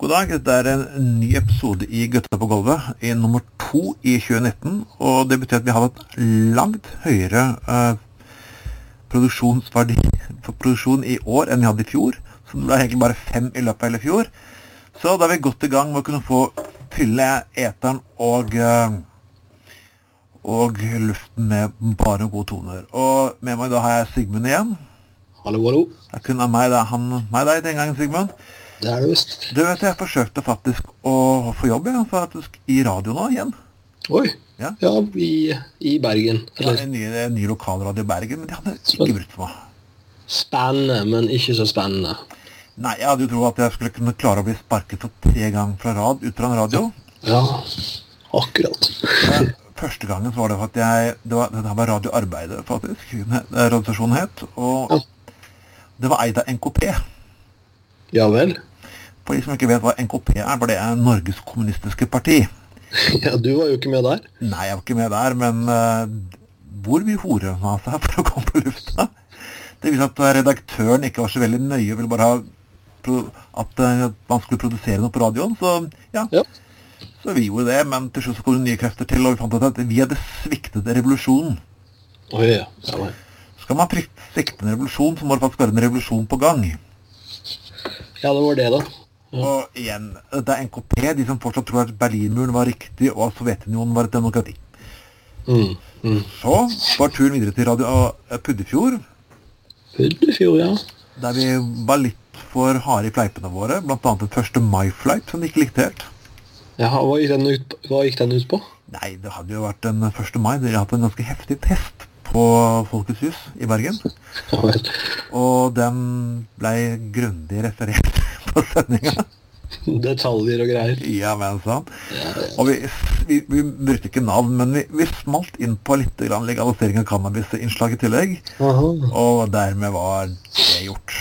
God dag. Dette er en ny episode i Gutta på gulvet, i nummer to i 2019. Og det betyr at vi har hatt langt høyere eh, produksjonsverdi for produksjon i år enn vi hadde i fjor. Så det ble egentlig bare fem i løpet av hele fjor. Så da er vi godt i gang med å kunne få fylle eteren og eh, og luften med bare gode toner. Og med meg da har jeg Sigmund igjen. Hallo, hallo. Det er kun av meg, det er han, meg deg den gangen, Sigmund. Det er det visst. Du vet, jeg forsøkte faktisk å få jobb jeg, faktisk i radio nå igjen. Oi. Ja. Ja, i, i Bergen. Ja, Eller en ny, en ny lokalradio i Bergen, men de hadde ikke brukt for meg. spennende, men ikke så spennende. Nei, jeg hadde jo trodd at jeg skulle kunne klare å bli sparket for tre ganger fra rad, ut fra en radio. Ja, akkurat. Men Første gangen så var det for at jeg Det var, det var Radio Arbeidet, faktisk. eh, Radiostasjonen het. Og Ja. det var eid av NKP. Ja vel. For de som ikke vet hva NKP er, for det er Norges kommunistiske parti. Ja, du var jo ikke med der. Nei, jeg var ikke med der, men uh, hvor mye horer hun av seg for å komme på lufta? Det viser at redaktøren ikke var så veldig nøye, ville bare ha at eh, man skulle produsere noe på radioen. Så ja, Ja. så vi gjorde det, men til slutt så kom det nye krefter til, og vi fant ut at vi hadde sviktet revolusjonen. Ja. ja. Skal man frykte, svikte en revolusjon, så må det faktisk være en revolusjon på gang. ja, det var det, da. Og igjen, det er NKP, de som fortsatt tror at Berlinmuren var riktig, og at Sovjetunionen var et demokrati. Mm. Mm. Så var turen videre til Radio eh, Puddefjord, Puddefjord, ja. der vi var litt for harde i fleipene våre, blant annet en 1. mai-fleip som de ikke likte helt. ja hva, gikk den ut, hva gikk den ut på? Nei, det hadde jo vært en 1. mai, de hadde hatt en ganske heftig test på Folkets hus i Bergen, Ja og den ble grundig referert på sendinga. Detaljer og greier. Ja, men sånn. Og vi, vi, vi brukte ikke navn, men vi, vi smalt inn på litt grann legalisering av cannabis-innslag i tillegg, Aha. og dermed var det gjort.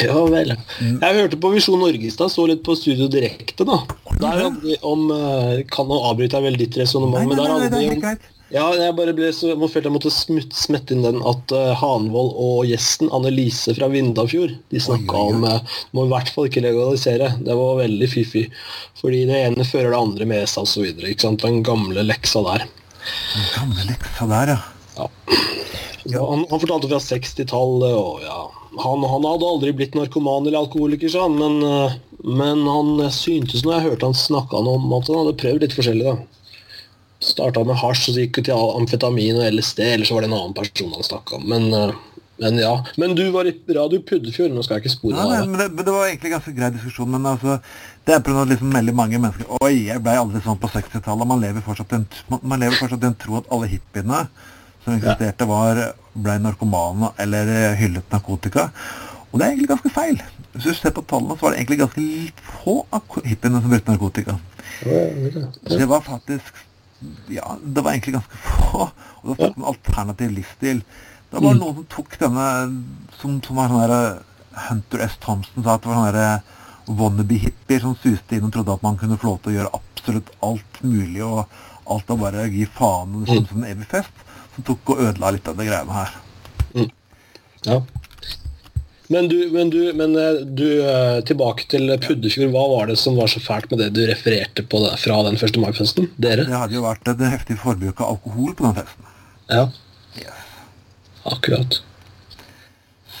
Ja vel. Jeg hørte på Visjon Norge i stad, så litt på Studio Direkte, da. Der hadde de om eh, Kan nå avbryte jeg vel ditt resonnement, men der hadde helt om. Ja, jeg bare ble så, jeg følte jeg måtte smut, smette inn den at uh, Hanvold og gjesten Annelise fra Vindafjord de snakka om uh, må i hvert fall ikke legalisere. Det var veldig fiffig. Fordi det ene fører det andre med seg osv. Den gamle leksa der. Den gamle leksa der, ja. Ja. ja. Han, han fortalte fra 60-tallet, og ja han, han hadde aldri blitt narkoman eller alkoholiker, sa han, men, uh, men han syntes når jeg hørte han snakka om at han hadde prøvd litt forskjellig. da. Starta med hasj, og så gikk hun til amfetamin og LSD, eller så var det en annen person han snakka om. Men, uh, men ja. Men du var i Radio Puddefjord, nå skal jeg ikke spore nei, det. men det, men det var egentlig ganske grei diskusjon, men altså, det er av liksom veldig mange mennesker Oi, jeg ble aldri sånn på 60-tallet. Man lever fortsatt i en, man, man lever fortsatt i tro at alle hippiene som eksisterte, var, ble narkomane eller eh, hyllet narkotika. Og det er egentlig ganske feil. Hvis du ser på tallene, så var det egentlig ganske få av hippiene som brukte narkotika. Det var faktisk Ja, det var egentlig ganske få. Og det var snakk om alternativ livsstil. Det var noen som tok denne Som, som var sånn derre Hunter S. Thompson sa at det var sånne derre wannabe-hippier som suste inn og trodde at man kunne få lov til å gjøre absolutt alt mulig, og alt av bare gi faen og det kom som en evig fest, som tok og ødela litt av de greiene her. Ja. Men du, men du, men eh, du eh, tilbake til Puddefjord. Hva var det som var så fælt med det du refererte på det, fra den 1. mai-festen? Dere? Det hadde jo vært et heftig forbruk av alkohol på den festen. Ja, Yes. akkurat.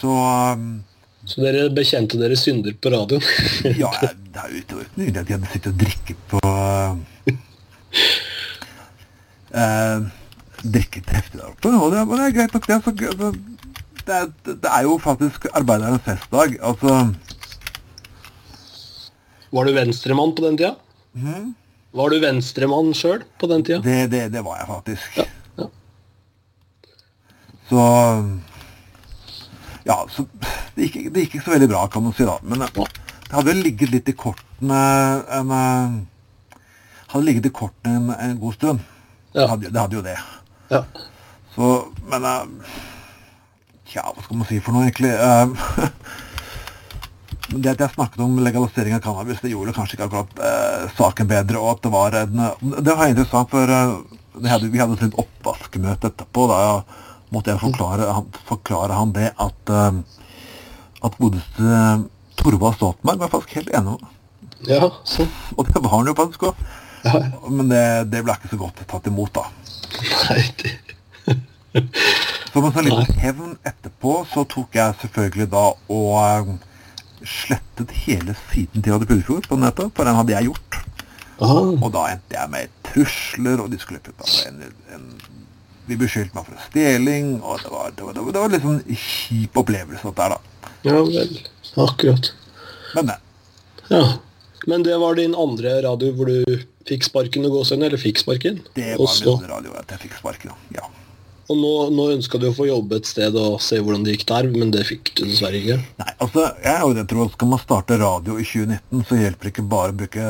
Så um, Så dere bekjente dere synder på radioen? Ja, det er jo ikke mulig at de hadde sittet og drikket på uh, Drikket heftig der oppe. Og det, og det er greit nok, det. Så, altså, det, er, det er jo faktisk arbeidernes festdag. Altså Var du venstremann på den tida? Var du venstremann sjøl på den tida? det, det, det var jeg faktisk. ja. Så Ja, så det gikk, det gikk ikke så veldig bra, kan man si, da. Men det hadde ligget litt i kortene en Hadde ligget i kortene en, en god stund. Det, hadde, det hadde jo det. ja. Så, men eh, Tja, hva skal man si for noe, egentlig? Eh, det at jeg snakket om legalisering av cannabis, det gjorde kanskje ikke akkurat eh, saken bedre. Og at det var en Det var interessant, for eh, det hadde, vi hadde et oppvaskmøte etterpå. Da måtte jeg forklare han, forklare han det at eh, at godeste Torvald Stoltenberg var faktisk helt enig med meg. Ja, sånn. Og det var han jo faktisk òg. Ja. Men det, det ble ikke så godt tatt imot, da. Nei, det... Som en sånn liten hevn etterpå, så tok jeg selvfølgelig da og eh, slettet hele siden til Radio Puddefjord på nettet, for den hadde jeg gjort. Aha. Og da endte jeg med trusler, og de skulle putte en, en De beskyldte meg for stjeling, og det var, det var, det var, det var liksom sånn kjip opplevelse, dette her, da. Ja vel. Akkurat. Men men. Ja. Men det var din andre radio hvor du fikk sparken og gåsehudene, eller fikk sparken? Det var så- min radio at jeg fikk sparken, ja. Og nå, nå ønska du å få jobbe et sted og se hvordan det gikk der, men det fikk du dessverre ikke. Nei, altså, jeg jeg tror at skal man starte radio i 2019, så hjelper det ikke bare å bruke,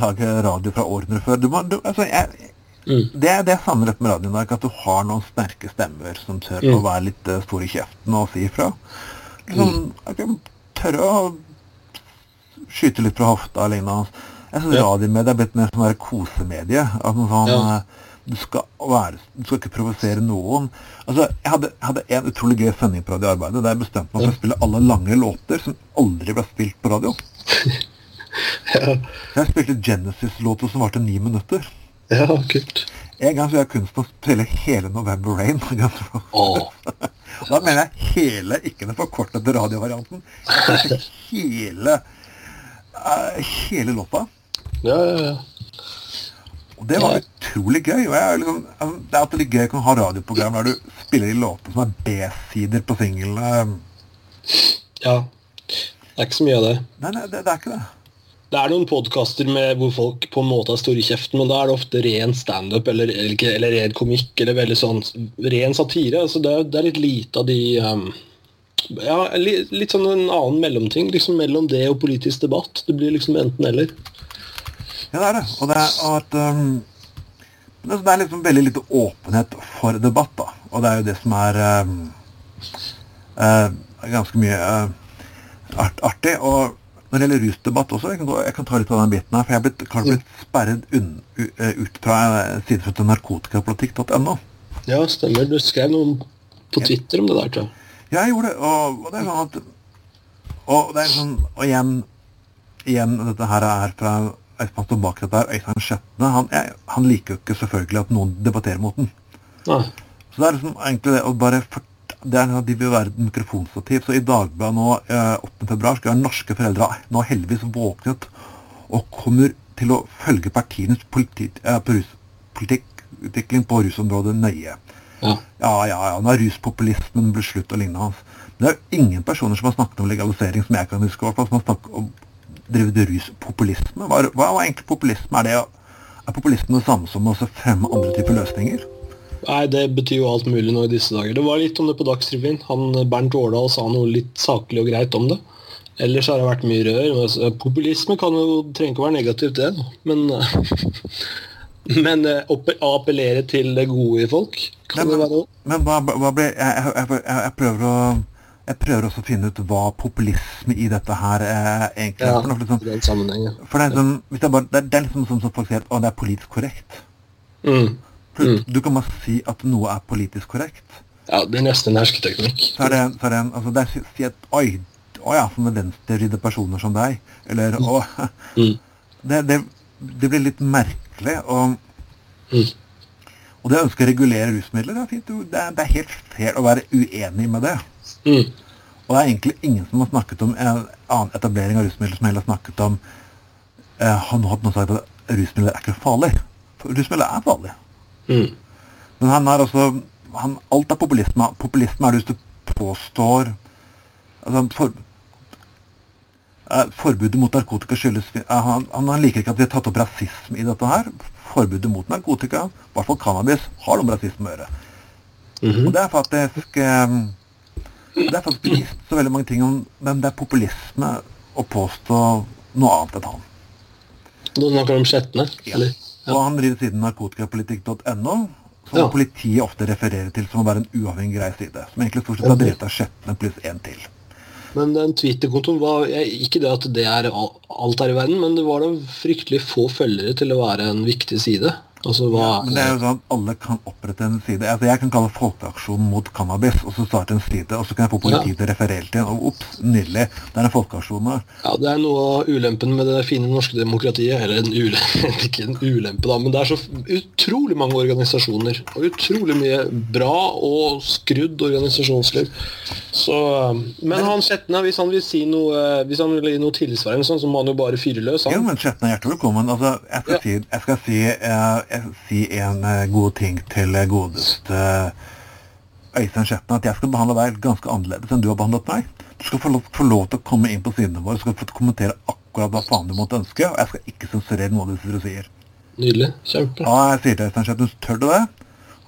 lage radio fra årene før. Du må, du, altså, jeg, Mm. det, er- det jeg savner med radioen, i dag, at du har noen sterke stemmer som tør Mm. å være litt uh, stor i kjeften og si ifra. Liksom, kan tørre å skyte litt fra hofta og lignende. Jeg syns Ja. radiomedie er blitt mer sånn der kosemedie. At man sånn, Ja. Du, skal være, du skal ikke provosere noen. Altså, jeg hadde, hadde en utrolig gøy sending på radioarbeidet der jeg bestemte meg for å spille alle lange låter som aldri ble spilt på radio. Ja, Jeg spilte Genesis-låter som varte ni minutter. ja kult. En gang så jeg kunst å spille hele November Rain. Åh. Da mener jeg hele, ikke den forkortede radiovarianten. Hele, uh, hele låta. Ja, ja, ja. Og det var utrolig gøy. Og jeg, liksom, altså, det er alltid litt gøy å kunne ha radioprogram der du spiller de låtene som er B-sider på singlene. ja. Det er ikke så mye av det. Nei, nei, det, det er ikke det. Det er noen podkaster hvor folk på en måte har stor i kjeften, men da er det ofte ren standup eller, eller, eller ren komikk eller veldig sånn ren satire. Altså det, er, det er litt lite av de um, Ja, litt, litt sånn en annen mellomting. Liksom mellom det og politisk debatt. Det blir liksom enten-eller. Ja, det er det. Og det er at um, det det er liksom veldig lite åpenhet for debatt, da. Og det er jo det som er um, uh, ganske mye uh, art, artig. Og når det gjelder rusdebatt også, jeg kan, gå, jeg kan ta litt av den biten her, for jeg er blitt, kanskje blitt sperret unn, eh, ut fra en side som heter narkotikapolitikk.no. Ja, stemmer. Du skrev noe på Twitter om det der, tror jeg. Ja, jeg gjorde det, og, og det er sånn at Og det er sånn Og igjen, igjen dette her er fra Øystein står bak dette her, Øystein Skjetne. Han, han liker jo ikke selvfølgelig at noen debatterer mot den. Nei. Så det er liksom egentlig det å bare det er, De vil være mikrofonstativ. Så i Dagbladet nå, eh, 8. februar, skal norske foreldre nå heldigvis våknet og kommer til å følge partienes eh, på politikkutvikling på rusområdet nøye. Ja. Ja, ja, ja, nå er ruspopulismen blitt slutt og lignende hans. Men det er jo ingen personer som har snakket om legalisering, som jeg kan huske, i hvert fall, som har snakket om drevet ruspopulisme. Hva, hva er egentlig populisme? Er, det, er populisme det samme som å fremme andre typer løsninger? Nei, det betyr jo alt mulig nå i disse dager. Det var litt om det på Dagsrevyen. Han Bernt Årdal sa noe litt saklig og greit om det. Ellers har det vært mye rør. altså, Populisme kan jo trenger ikke å være negativt, det. Men, men eh, å å appellere til det gode i folk kan Nei, det være noe. men hva, hva ble jeg, jeg, jeg, jeg prøver å jeg prøver også å finne ut hva populisme i dette her eh, egentlig er. Ja, noe, liksom, i den for det, er jeg bare, det, er, det er liksom sånn som folk sier at det er politisk korrekt. Mm. For Du kan bare si at noe er politisk korrekt. Ja, det er nesten en hersketeknikk. Så er det, så er det en, altså det er si- at oi, å ja, sånne venstreridde personer som deg. Eller å Mm. det, det, det blir litt merkelig. Og, Mm. og det å ønske å regulere rusmidler, det er, fint, det, er, det er helt fair å være uenig med det. Mm. Og det er egentlig ingen som har snakket om en annen etablering av rusmidler som heller har snakket om eh, Har nå sagt at rusmidler er ikke farlig. For rusmidler er farlig. Mm. Men han er altså han, Alt er populisme. Populisme er det hvis du påstår altså, for, eh, Forbudet mot narkotika skyldes eh, han, han liker ikke at vi har tatt opp rasisme i dette her. Forbudet mot narkotika, i hvert fall cannabis, har noe med rasisme å gjøre. Mhm. Og det er faktisk eh, Det er faktisk bevist så veldig mange ting om Men det er populisme å påstå noe annet enn han. Du snakker om Skjetne? Ja. Eller? Og han driver siden narkotikapolitikk.no, som Ja. politiet ofte refererer til som å være en uavhengig grei side. Som egentlig stort sett er drevet av Skjetne pluss én til. Men den Twitter-kontoen var Ikke det at det er alt her i verden, men det var da fryktelig få følgere til å være en viktig side. Altså, hva Ja, men det er jo sånn at alle kan opprette en side. Altså, jeg kan kalle Folkeaksjonen mot cannabis, og så starte en side, og så kan jeg få politiet til å referere til den. Og ops, nydelig. Det er en folkeaksjon nå. Ja, Det er noe av ulempen med det fine norske demokratiet. Eller en ulempe, ikke en ulempe, da, men det er så utrolig mange organisasjoner. Og utrolig mye bra og skrudd organisasjonsliv. Så, men han Skjetne, hvis han vil si noe Hvis han vil gi noe tilsvarende, sånn, så må han jo bare fyre løs. Jo, Han. men Skjetne er hjertelig velkommen. Altså, jeg skal, Ja. si, jeg skal si, eh, si en eh, god ting til eh, godeste Øystein Skjetten, at jeg skal behandle deg ganske annerledes enn du har behandlet meg. Du skal få lov, få lov til å komme inn på sidene våre, du skal få kommentere akkurat hva faen du måtte ønske, og jeg skal ikke sensurere noe av det du sier. Nydelig. Kjempe. Ja, jeg sier til Øystein Skjetten, tør du det?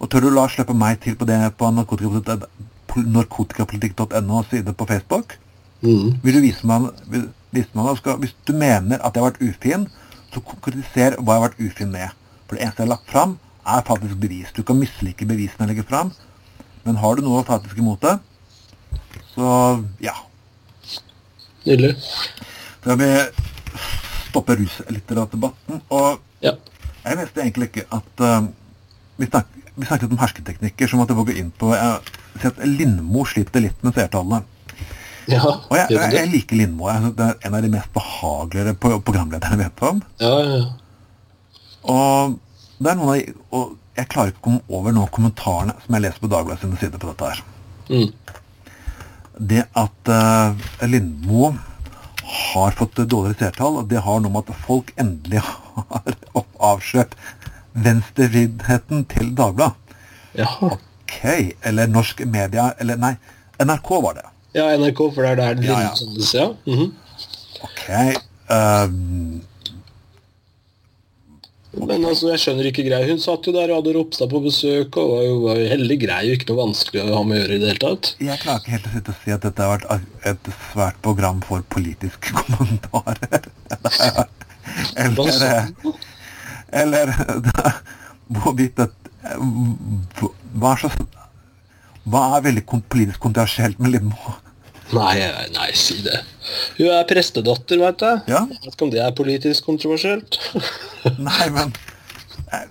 Og tør du la slippe meg til på det på narkotikapolitikk- narkotikapolitikk.no side på Facebook? Mm. Vil du vise meg, vil, vise meg skal, Hvis du mener at jeg har vært ufin, så konkretiser hva jeg har vært ufin med. For det eneste jeg har lagt fram, er faktisk bevis. Du kan mislike bevisene jeg legger fram, men har du noe faktisk imot det, så ja. Nydelig. Vil jeg stoppe ruslitteraturdebatten. Og Ja. jeg visste egentlig ikke at uh, vi, snak, vi snakket om hersketeknikker, så måtte jeg gå inn på Jeg ser at Lindmo sliter litt med seertallene. Ja, Og jeg, jeg, jeg liker Lindmo. Det er en av de mest behageligere pro- programlederne jeg vet om. ja, ja, ja. Og det er noen av og jeg klarer ikke å komme over noen kommentarene som jeg leser på Dagbladet sine sider på dette her. Mm. Det at uh, Lindmo har fått dårligere seertall, det har noe med at folk endelig har avslørt venstrevriddheten til Dagbladet. Jaha. Ok, eller norsk media, eller nei, NRK var det. Ja, NRK, for det er der det Ja, ja. ja. -hmm. Ok, eh, Men altså, jeg skjønner ikke greia. Hun satt jo der og hadde Ropstad på besøk, og var jo, var jo heldig grei og ikke noe vanskelig å ha med å gjøre i det hele tatt. Jeg klarer ikke helt å sitte og si at dette har vært et svært program for politiske kommentarer. Eller, sa du? eller hvorvidt at hva er, så, hva er veldig politisk kontroversielt med Lindmo? Nei, nei, si det. Hun er prestedatter, veit du. Ja. Jeg vet ikke om det er politisk kontroversielt. Nei, men eh,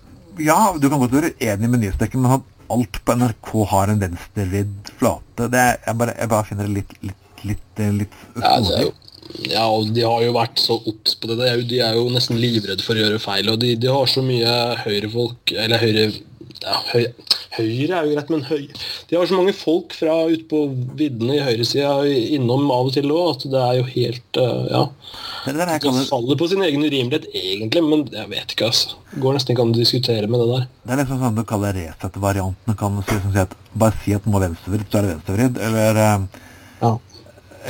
Ja, du kan godt være enig med nyhetsdekken, men at alt på NRK har en venstrevridd flate, det er, jeg, bare, jeg bare finner det litt litt, litt, eh, litt Ja, det er jo, ja, og de har jo vært så obs på det. De er, jo, de er jo nesten livredde for å gjøre feil. Og de, de har så mye høyrefolk Eller høyre ja, høy, Høyre er jo greit, men høy, de har så mange folk fra ute på viddene i høyresida innom av og til òg, at det er jo helt uh, Ja. Det det Det faller på sin egen urimelighet, egentlig, men jeg vet ikke, altså. Går nesten ikke an å diskutere med det der. Det er liksom sånn du kaller Resett-varianten. Kan du si, at bare si at noe er venstrevridd, så er det venstrevridd. Eller, eh, Ja.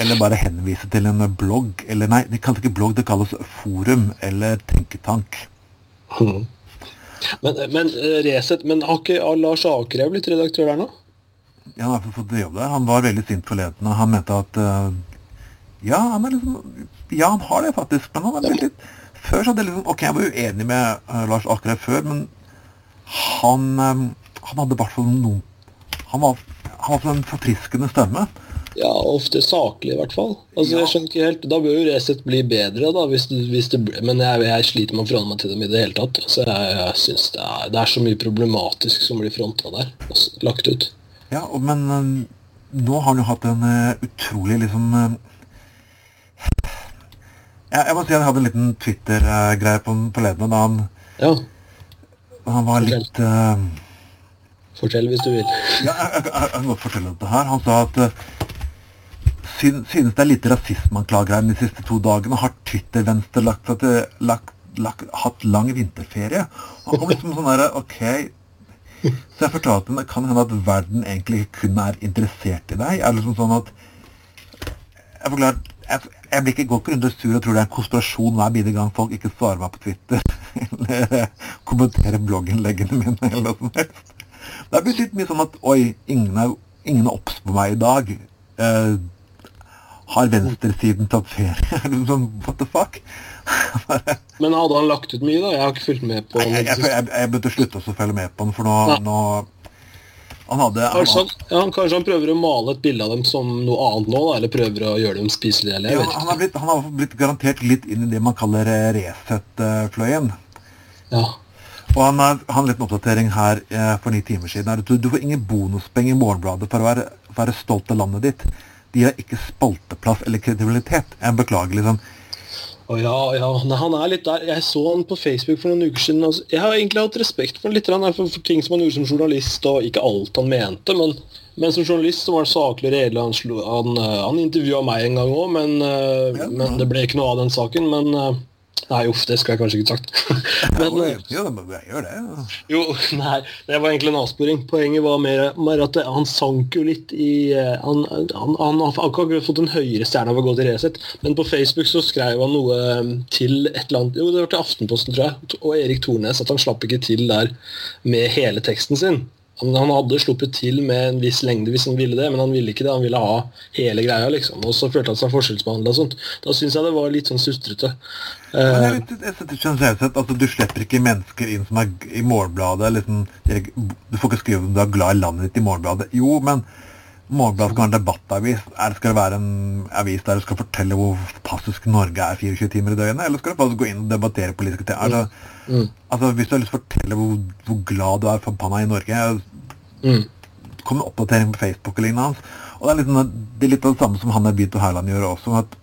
eller bare henvise til en blogg. Eller nei, det kalles ikke blogg, det kalles forum eller tenketank. Mhm. Men, men eh, Resett Men har ikke Lars Akerhaug blitt redaktør der nå? Ja, han har fått jobb der. Han var veldig sint forleden. Han mente at uh, Ja, han liksom Ja, han har det faktisk, men han er veldig Før så hadde jeg liksom Ok, jeg var uenig med uh, Lars Akerhaug før, men han um, Han hadde i hvert fall noen Han var, han var en forfriskende stemme. Ja, ofte saklig i hvert fall. Altså, Ja. jeg skjønner ikke helt, Da bør jo Resett bli bedre, da, hvis, det- hvis det, men jeg, jeg sliter med å forholde meg til dem i det hele tatt. Altså, jeg, jeg synes det er, det er så mye problematisk som blir fronta der. Altså, lagt ut. Ja, og, men eh, nå har han jo hatt en uh, utrolig liksom uh, jeg, jeg må si han hadde en liten Twitter-greie på forleden da han, Ja, han var Fortell. litt uh, fortell hvis du vil. Ja, jeg, jeg, jeg godt fortelle dette her. Han sa at synes det er lite rasismeanklager her de siste to dagene. Har Twitter-venstre lagt, lagt, lagt, hatt lang vinterferie? Han kom liksom sånn derre Ok. Så jeg fortalte henne kan hende at verden egentlig kun er interessert i deg. Er liksom sånn at Jeg forklarer jeg, jeg blir ikke godt og sur og tror det er en konspirasjon hver bidige gang folk ikke svarer meg på Twitter eller eh, kommenterer blogginnleggene mine eller noe som helst. Det er blitt litt mye sånn at oi, ingen er, ingen er obs på meg i dag. Eh, har venstresiden tatt ferie? Er sånn, what the fuck? Men hadde han lagt ut mye, da? Jeg har ikke fulgt med på jeg, jeg, jeg, jeg, jeg å slutte å følge med på han, for nå, nå Han hadde han, Kanskje han, ja, han- kanskje han prøver å male et bilde av dem som noe annet nå, da, eller prøver å gjøre dem spiselige, eller ja, han, har blitt, han har blitt garantert litt inn i det man kaller eh, Resett-fløyen. Ja. Og han har han litt en oppdatering her eh, for ni timer siden. Du, du får ingen bonuspenger i Morgenbladet for å være, være stolt av landet ditt. De har ikke spalteplass eller kredibilitet. Jeg beklager, liksom. Å ja, ja. Nei, han er litt der. Jeg så han på Facebook for noen uker siden. Altså, jeg har egentlig hatt respekt for han litt for, for ting som han gjorde som journalist, og ikke alt han mente, men, men som journalist så var han saklig og redelig. Han, slo- han, eh, han intervjua meg en gang òg, men, eh, Ja, men det ble ikke noe av den saken. Men eh, Nei, uff, det skulle jeg kanskje ikke sagt. men, jo, jeg gjør det. ja. jo, nei, det var egentlig en avsporing. Poenget var mer, mer at han sank jo litt i Han, Han, han, han har akkurat fått en høyere stjerne av å gå til Resett, men på Facebook så skrev han noe eh, til et eller annet Jo, det var til Aftenposten, tror jeg, og Erik Tornes, at han slapp ikke til der med hele teksten sin. Han, han hadde sluppet til med en viss lengde hvis han ville det, men han ville ikke det. Han ville ha hele greia, liksom. Og så følte han seg forskjellsbehandla og sånt. Da syns jeg det var litt sånn sustrete. Men jeg, Eh, jeg setter generelt sett at Du slipper ikke mennesker inn som er i Morgenbladet. Liksom, du får ikke skrive om du er glad i landet ditt i Morgenbladet. Jo, men Morgenbladet skal være en debattavis. Er det, skal det være en avis der du skal fortelle hvor fantastisk Norge er 24 timer i døgnet? Eller skal du faktisk gå inn og debattere politiske ting? Altså, Mm. altså, hvis du har lyst til å fortelle hvor, hvor glad du er for panna i Norge, mm, Kommer oppdatering på Facebook og lignende hans. Og det er sånn det er litt av det samme som han Abid Hærland gjør også. At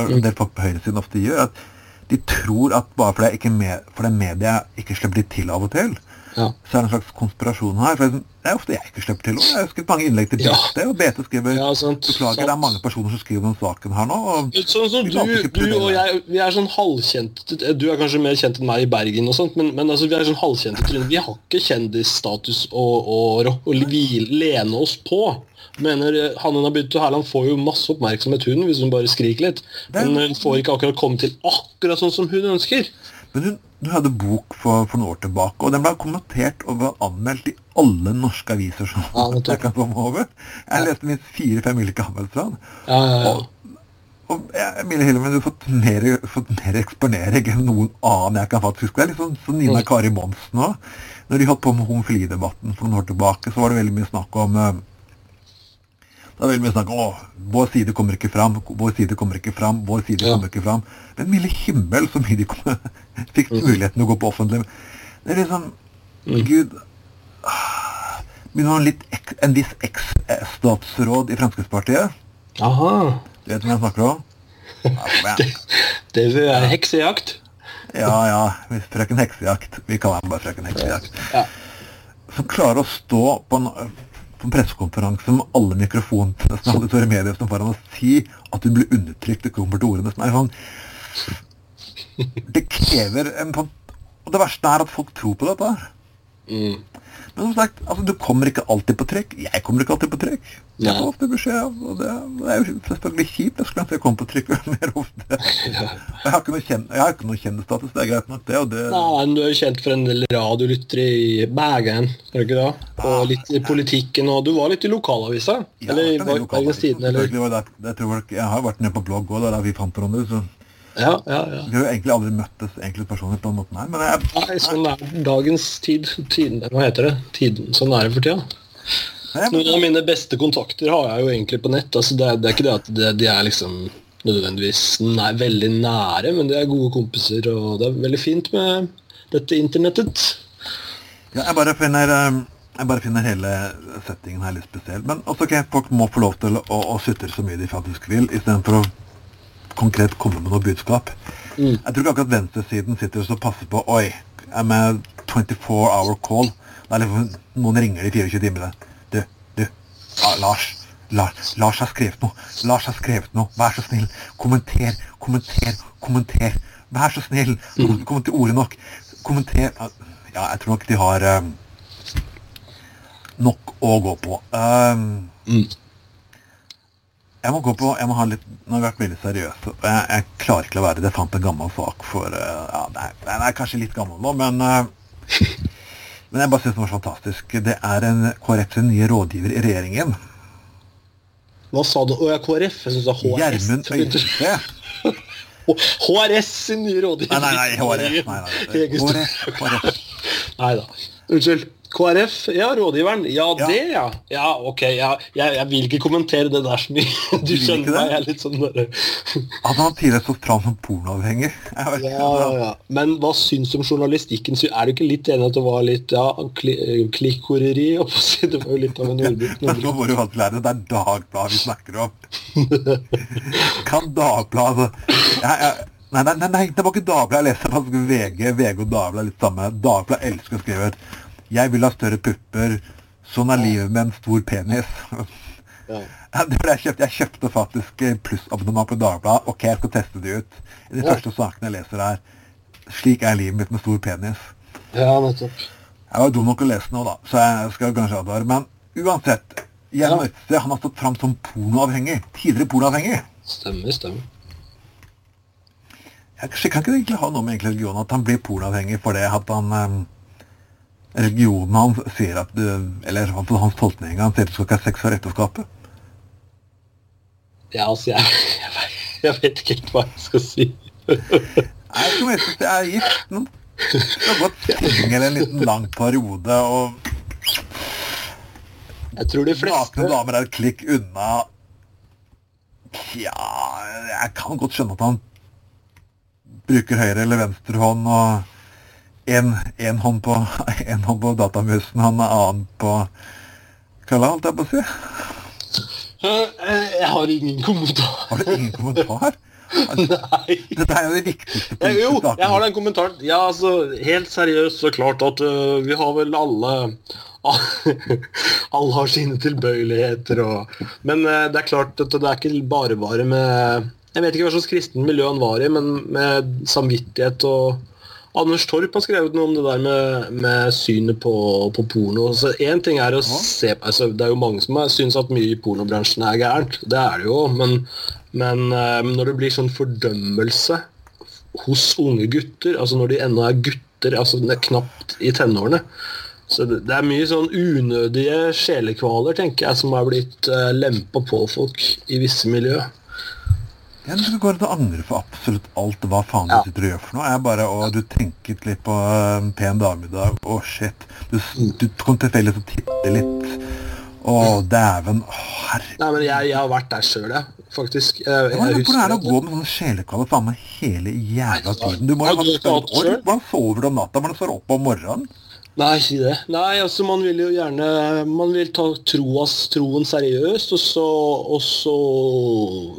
mm. det folk på høyresiden ofte gjør. At de tror at bare fordi med, fordi media ikke slipper de til av og til, ja. så er det en slags konspirasjon her. For det er ofte jeg ikke slipper til. Jeg har skrevet mange innlegg til. BT, og BT skriver Ja, sant, Beklager, det er mange personer som skriver om saken her nå. Og Sånn som du, du og jeg, vi er sånn halvkjente Du er kanskje mer kjent enn meg i Bergen, og sånt, men, men altså, vi er sånn halvkjente tryner. Vi har ikke kjendisstatus å, å, å, lene oss på. Mener eh, Hanne Nabuto Hærland får jo masse oppmerksomhet, hun, hvis hun bare skriker litt. Men hun får ikke akkurat komme til akkurat sånn som hun ønsker. Men hun, hun hadde bok for, for noen år tilbake, og den ble kommentert og var anmeldt i alle norske aviser som Ja, jeg kan komme over. Jeg leste minst fire-fem ulike anmeldelser. Ja, ja. Og, og jeg, Mille Hillemann, du har fått mer, fått mer eksponering enn noen annen jeg kan faktisk huske. Det er litt sånn som Nina Mm. Kari Monsen òg. Når de holdt på med homofilidebatten for noen år tilbake, så var det veldig mye snakk om eh, det var veldig mye snakk om vår side kommer ikke fram, vår side kommer ikke fram, vår side kommer ikke fram. Men milde himmel, så mye de kom, fikk Mm. muligheten til å gå på offentlig. Det er liksom Gud ah, Begynner å ha en, litt, ek- en viss eks-statsråd i Fremskrittspartiet. Aha. Du vet hvem jeg snakker om? Ja, det, Det er heksejakt. Ja, ja. hvis Frøken Heksejakt. Vi kaller henne bare Frøken Heksejakt. Ja. Som klarer å stå på en, på en pressekonferanse med alle mikrofonene, nesten alle store medier som foran og si at hun blir undertrykt Det kommer til ordene. Som er sånn Det krever en Og det verste er at folk tror på dette. her. Mm. Men som sagt, altså, du kommer ikke alltid på trykk. Jeg kommer ikke alltid på trykk. Jeg får ofte beskjed, og det, det er jo selvfølgelig kjipt. Jeg skulle ønske jeg kom på trykk mer ofte. Jeg har ikke noe, kjen, jeg har ikke noe kjendisstatus, det er greit nok, det. Og det Nei, du er jo kjent for en del radiolyttere i Bergen, er du ikke det? Og litt i politikken, og du var litt i lokalavisa? Ja, eller i er Bergens Tidende, eller? det tror jeg, jeg har vært nede på blogg òg, det er der vi fant hverandre, så Ja, ja, ja. vi har jo egentlig aldri møttes egentlig personlig på den måten her, men jeg, Nei, sånn er dagens tid. Tiden, hva heter det? Tiden, sånn er det for tida. Noen av mine beste kontakter har jeg jo egentlig på nett. Altså, det, er, det er ikke det at det, de er liksom nødvendigvis nei, veldig nære, men de er gode kompiser, og det er veldig fint med dette internettet. ja, jeg bare finner eh, jeg bare finner hele settingen her litt spesiell. Men også, ok, folk må få lov til å, å sutre så mye de faktisk vil, istedenfor å konkret komme med noe budskap. Mm. Jeg tror ikke akkurat venstresiden sitter og passer på Oi, jeg er med 24 hour call. Er liksom, noen ringer de 24 timene. Du, du, ah, Lars. Lars, Lars har skrevet noe. Lars har skrevet noe. Vær så snill. Kommenter, kommenter, kommenter. Vær så snill. Du må komme til orde nok. Kommenter. Ja, jeg tror nok de har um, nok å gå på. Um, Mm. Jeg må gå på, jeg må ha litt, Nå har vi vært veldig seriøse. Jeg, jeg klarer ikke å være det. Jeg fant en gammel sak for eh, ja, er, Den er kanskje litt gammel nå, men eh, Men jeg bare syns den var fantastisk. Det er en KrF sin nye rådgiver i regjeringen. Hva sa du? Å ja, KrF? Jeg syns det er HRS. Gjermund Øystein. HRS sin nye rådgiver. Nei, nei, nei, HRS. Nei, nei, nei. HRS. Nei da. Unnskyld. KrF, ja, rådgiveren. Ja, Ja. det, ja. Ja, ok. Ja, jeg, jeg vil ikke kommentere det der så mye. Du skjønner meg, jeg er litt sånn bare At han tidligere stått fram som ikke, ja, ja, ja. Men hva syns du om journalistikken? Er du ikke litt enig at det var litt ja, kli, klikkhoreri? Det var jo litt av en ordbruk. Men Nå må du lære det. Det er Dagbladet vi snakker om. Kan Dagbladet altså, nei, nei, nei, det var ikke Dagbladet. Jeg leste VG, VG og Dagbladet er litt samme. Dagbladet elsker å skrive 'Jeg vil ha større pupper'. Sånn er livet med en stor penis. Ja. Jeg, kjøpt. jeg kjøpte faktisk plussabonnement på Dagbladet. Ok, jeg skal teste det ut. De Ja. første sakene jeg leser her. 'Slik er livet mitt med stor penis'. ja, nettopp. Jeg var dum nok å lese nå, da, så jeg skal kanskje advare. Men uansett, Gjennom Ja. Øystese han har stått fram som pornoavhengig. Tidligere pornoavhengig. Stemmer, stemmer. Jeg kan ikke det egentlig ha noe med religion at han blir pornoavhengig for det at han eh, Religionen hans sier at du, Eller altså hans tolkning han sier at du skal ikke ha sex før ekteskapet. Ja, altså, jeg, jeg, vet- jeg vet ikke helt hva jeg skal si. Nei, som jeg at jeg er gift. Du har gått singel en liten lang periode, og Jeg tror de nakne damer er et klikk unna Ja, jeg kan godt skjønne at han bruker høyre eller venstre hånd, og en, en, hånd på, en hånd på datamusen, han er annen på kølla, holdt jeg på å si. Eh, Jeg har ingen kommentar. Har du ingen kommentar? Nei. Dette er jo det viktigste Eh, Jo, jeg har den kommentaren. Ja, altså, helt seriøst så klart at uh, vi har vel alle Alle har sine tilbøyeligheter og Men uh, det er klart at det er ikke bare bare med Jeg vet ikke hva slags kristen miljø han var i, men med samvittighet og Anders Torp har skrevet noe om det der med, med synet på, på porno. Så en ting er å se altså, Det er jo mange som syns at mye i pornobransjen er gærent. Det er det jo. Men, men øh, når det blir sånn fordømmelse hos unge gutter, altså når de ennå er gutter, altså det er knapt i tenårene. Så det, det er mye sånn unødige sjelekvaler, tenker jeg, som har blitt uh, lempa på folk i visse Jeg tror det går an å angre for absolutt alt hva faen du sitter og gjør for noe. Jeg bare, å, Du tenket litt på eh, en pen dame i dag. Å, shit. Du, du kom tilfeldigvis og tittet litt. Å, dæven. Herregud. Nei, men jeg, jeg har vært der sjøl, jeg. Faktisk. Jeg, jeg, jeg husker hvordan er det å gå med sånne sjelekvaler faen meg hele jævla tiden? Du må jo ha hatt det? Hvordan sover du om natta? Hvordan står du opp om morgenen? Nei, si det. Nei, altså man vil jo gjerne Man vil ta troas, troen seriøst, og så, og så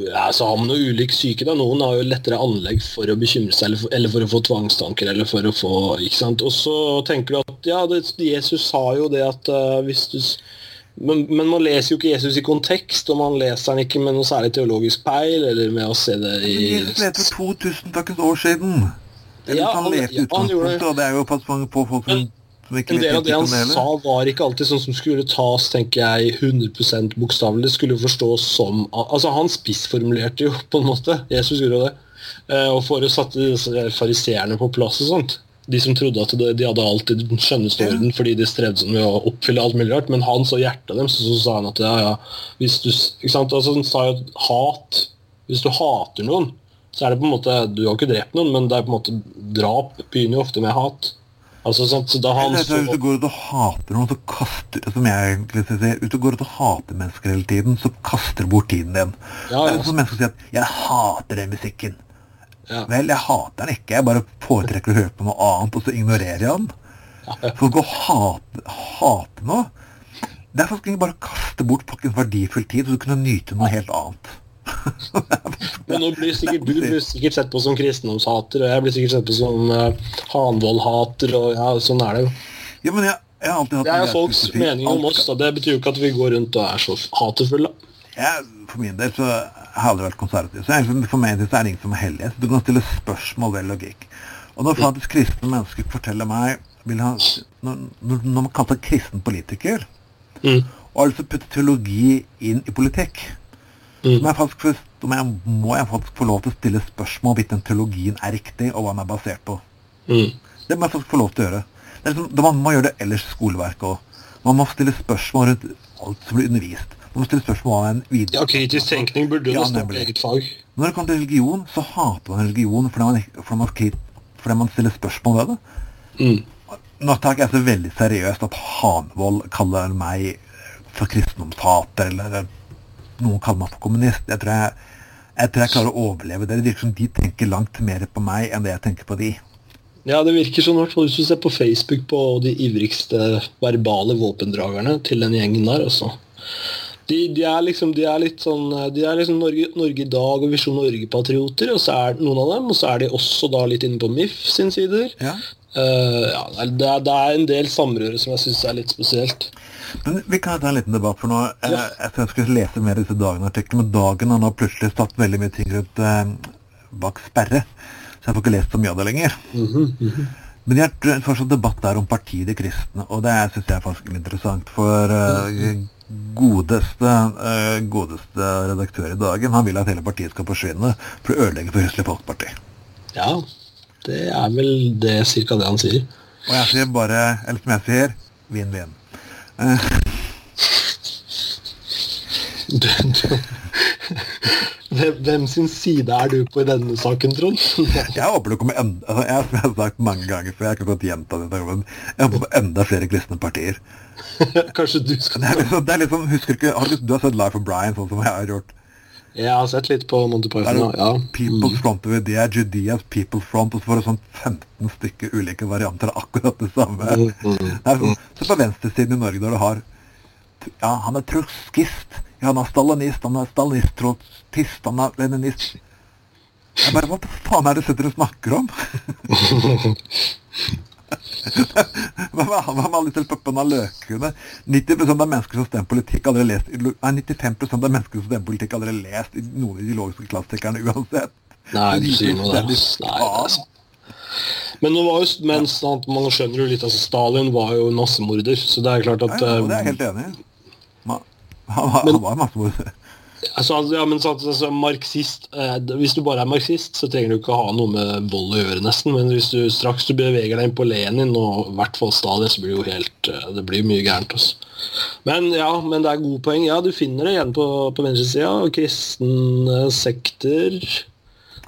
Ja, så har man jo ulik syke, da. Noen har jo lettere anlegg for å bekymre seg, eller for, eller for å få tvangstanker, eller for å få Ikke sant. Og så tenker du at ja, det, Jesus sa jo det at uh, hvis du men, men man leser jo ikke Jesus i kontekst, og man leser han ikke med noe særlig teologisk peil, eller med å se det i Jesus levde for 2000 takkens år siden. Eller Ja, han han- ja, han gjorde det. og det er jo pass på folk som, En del av det han sa, var ikke alltid sånn som skulle tas tenker jeg, 100 bokstavelig. Skulle forstås som Altså, han spissformulerte jo, på en måte. Jesus gjorde det. Eh, og for å sette fariseerne på plass og sånt. De som trodde at de hadde alltid den skjønneste orden fordi de strevde sånn med å oppfylle alt mulig rart. Men han så hjertet deres, så, så sa han at ja, ja hvis du, ikke sant? Altså, Han sa jo at hat Hvis du hater noen, så er det på en måte Du har ikke drept noen, men det er på en måte drap begynner jo ofte med hat. Altså, sant? Så da han så, Hvis du går ut og hater noen, så kaster Som jeg egentlig sier, hvis du går ut og hater mennesker hele tiden, så kaster du bort tiden din. Ja, Det er ja. sånn som mennesker sier at 'jeg hater den musikken'. Ja. Vel, jeg hater den ikke, jeg bare foretrekker å høre på noe annet, og så ignorerer jeg den. For å gå og hate, hate noe Det er faktisk bare å kaste bort pakken verdifull tid, så du kunne nyte noe helt annet. Men nå blir sikkert, du blir sikkert sett på som kristendomshater, og jeg blir sikkert sett på som uh, Hanvold-hater, og ja, sånn er det jo. Ja, men jeg, jeg har alltid hatt Det er jo folks mening om oss, da. Det betyr jo ikke at vi går rundt og er så hatefulle. Jeg, for min del så har jeg vært konservativ. Så jeg, for meg så er det ingen som er hellige. Du kan stille spørsmål ved logikk. Og når faktisk kristne mennesker forteller meg ha, når, når man kaller seg kristen politiker, Mm. og har putter teologi inn i politikk, må jeg, faktisk, må jeg, må jeg faktisk få lov til å stille spørsmål hvorvidt den teologien er riktig, og hva den er basert på. Mm. Det må jeg faktisk få lov til å gjøre. Det er liksom, det man må gjøre det ellers i skoleverket òg. Man må stille spørsmål rundt alt som blir undervist. Man må stille spørsmål om en videre... Ja, kritisk tenkning burde jo Ja, nesten vært eget fag. Når det kommer til religion, så hater man religion fordi man, fordi man, fordi man stiller spørsmål ved det. Mm. nå tar jeg så veldig seriøst at Hanvold kaller meg for kristendomshater, eller noen kaller meg for kommunist. Jeg tror jeg, jeg tror jeg klarer å overleve det. Det virker som de tenker langt mer på meg enn det jeg tenker på de. Ja, det virker sånn, hvert fall hvis du ser på Facebook på de ivrigste verbale våpendragerne til den gjengen der. også. De, de, er liksom, de er litt sånn De er liksom Norge, Norge i dag og Visjon Norge-patrioter, og så er noen av dem, og så er de også da litt inne på MIF sin sider. Ja. Uh, ja, det, er, det er en del samrøre som jeg syns er litt spesielt. Men Vi kan ta en liten debatt, for nå ja. jeg, jeg, jeg skulle lese mer disse Dagen-artiklene, men Dagen har nå plutselig satt veldig mye ting rundt eh, bak sperre, så jeg får ikke lest så mye av det lenger. Mm -hmm, mm -hmm. Men det er fortsatt debatt der om partiet De kristne, og det syns jeg er faktisk interessant. For uh, godeste, uh, godeste redaktør i Dagen han vil at hele partiet skal forsvinne for å ødelegge for Kristelig Folkeparti. Ja, det er vel det cirka det han sier. Og jeg sier bare, eller som jeg sier, vinn-vinn. Uh, Hvem sin side er du på i denne saken, Trond? jeg håper du kommer enda altså, jeg, jeg har sagt mange ganger før, jeg kan godt gjenta det. Jeg håper på enda flere kristne partier. Kanskje du skal det er liksom, det er liksom, husker ikke, har du, du har sett Life of Brian, sånn som jeg har gjort? Jeg har sett litt på Monty Python. Ja. People's mm. Front det er Judeas People's Front, og så får du sånn 15 stykker ulike varianter av akkurat det samme. Mm, mm, sånn, så på venstresiden i Norge, når du har Ja, han er trotskist. Ja, han er stalinist, han er stalinist-trotskist, han er leninist. Jeg bare Hva faen er det sitter og snakker om? Hva med alle disse puppene av løkene? 90% av mennesker som stemmer politikk, aldri lest Nei, 95% av mennesker som stemmer politikk, aldri lest noen ideologiske klassikerne uansett. Nei, du sier noe der. Nei, det sant. Men jo, mens man skjønner jo litt, altså Stalin var jo massemorder, så det er klart at ja, Det er jeg helt enig i. Han, han, han var massemorder. Altså, ja, men så, altså, marxist eh, Hvis du bare er marxist, så trenger du ikke ha noe med vold å gjøre, nesten. Men hvis du straks du beveger deg inn på Lenin og i hvert fall Stalin, så blir det jo helt eh, Det blir mye gærent. Altså. Men ja, men det er gode poeng. Ja, du finner det igjen på, på venstresida. Kristne sekter,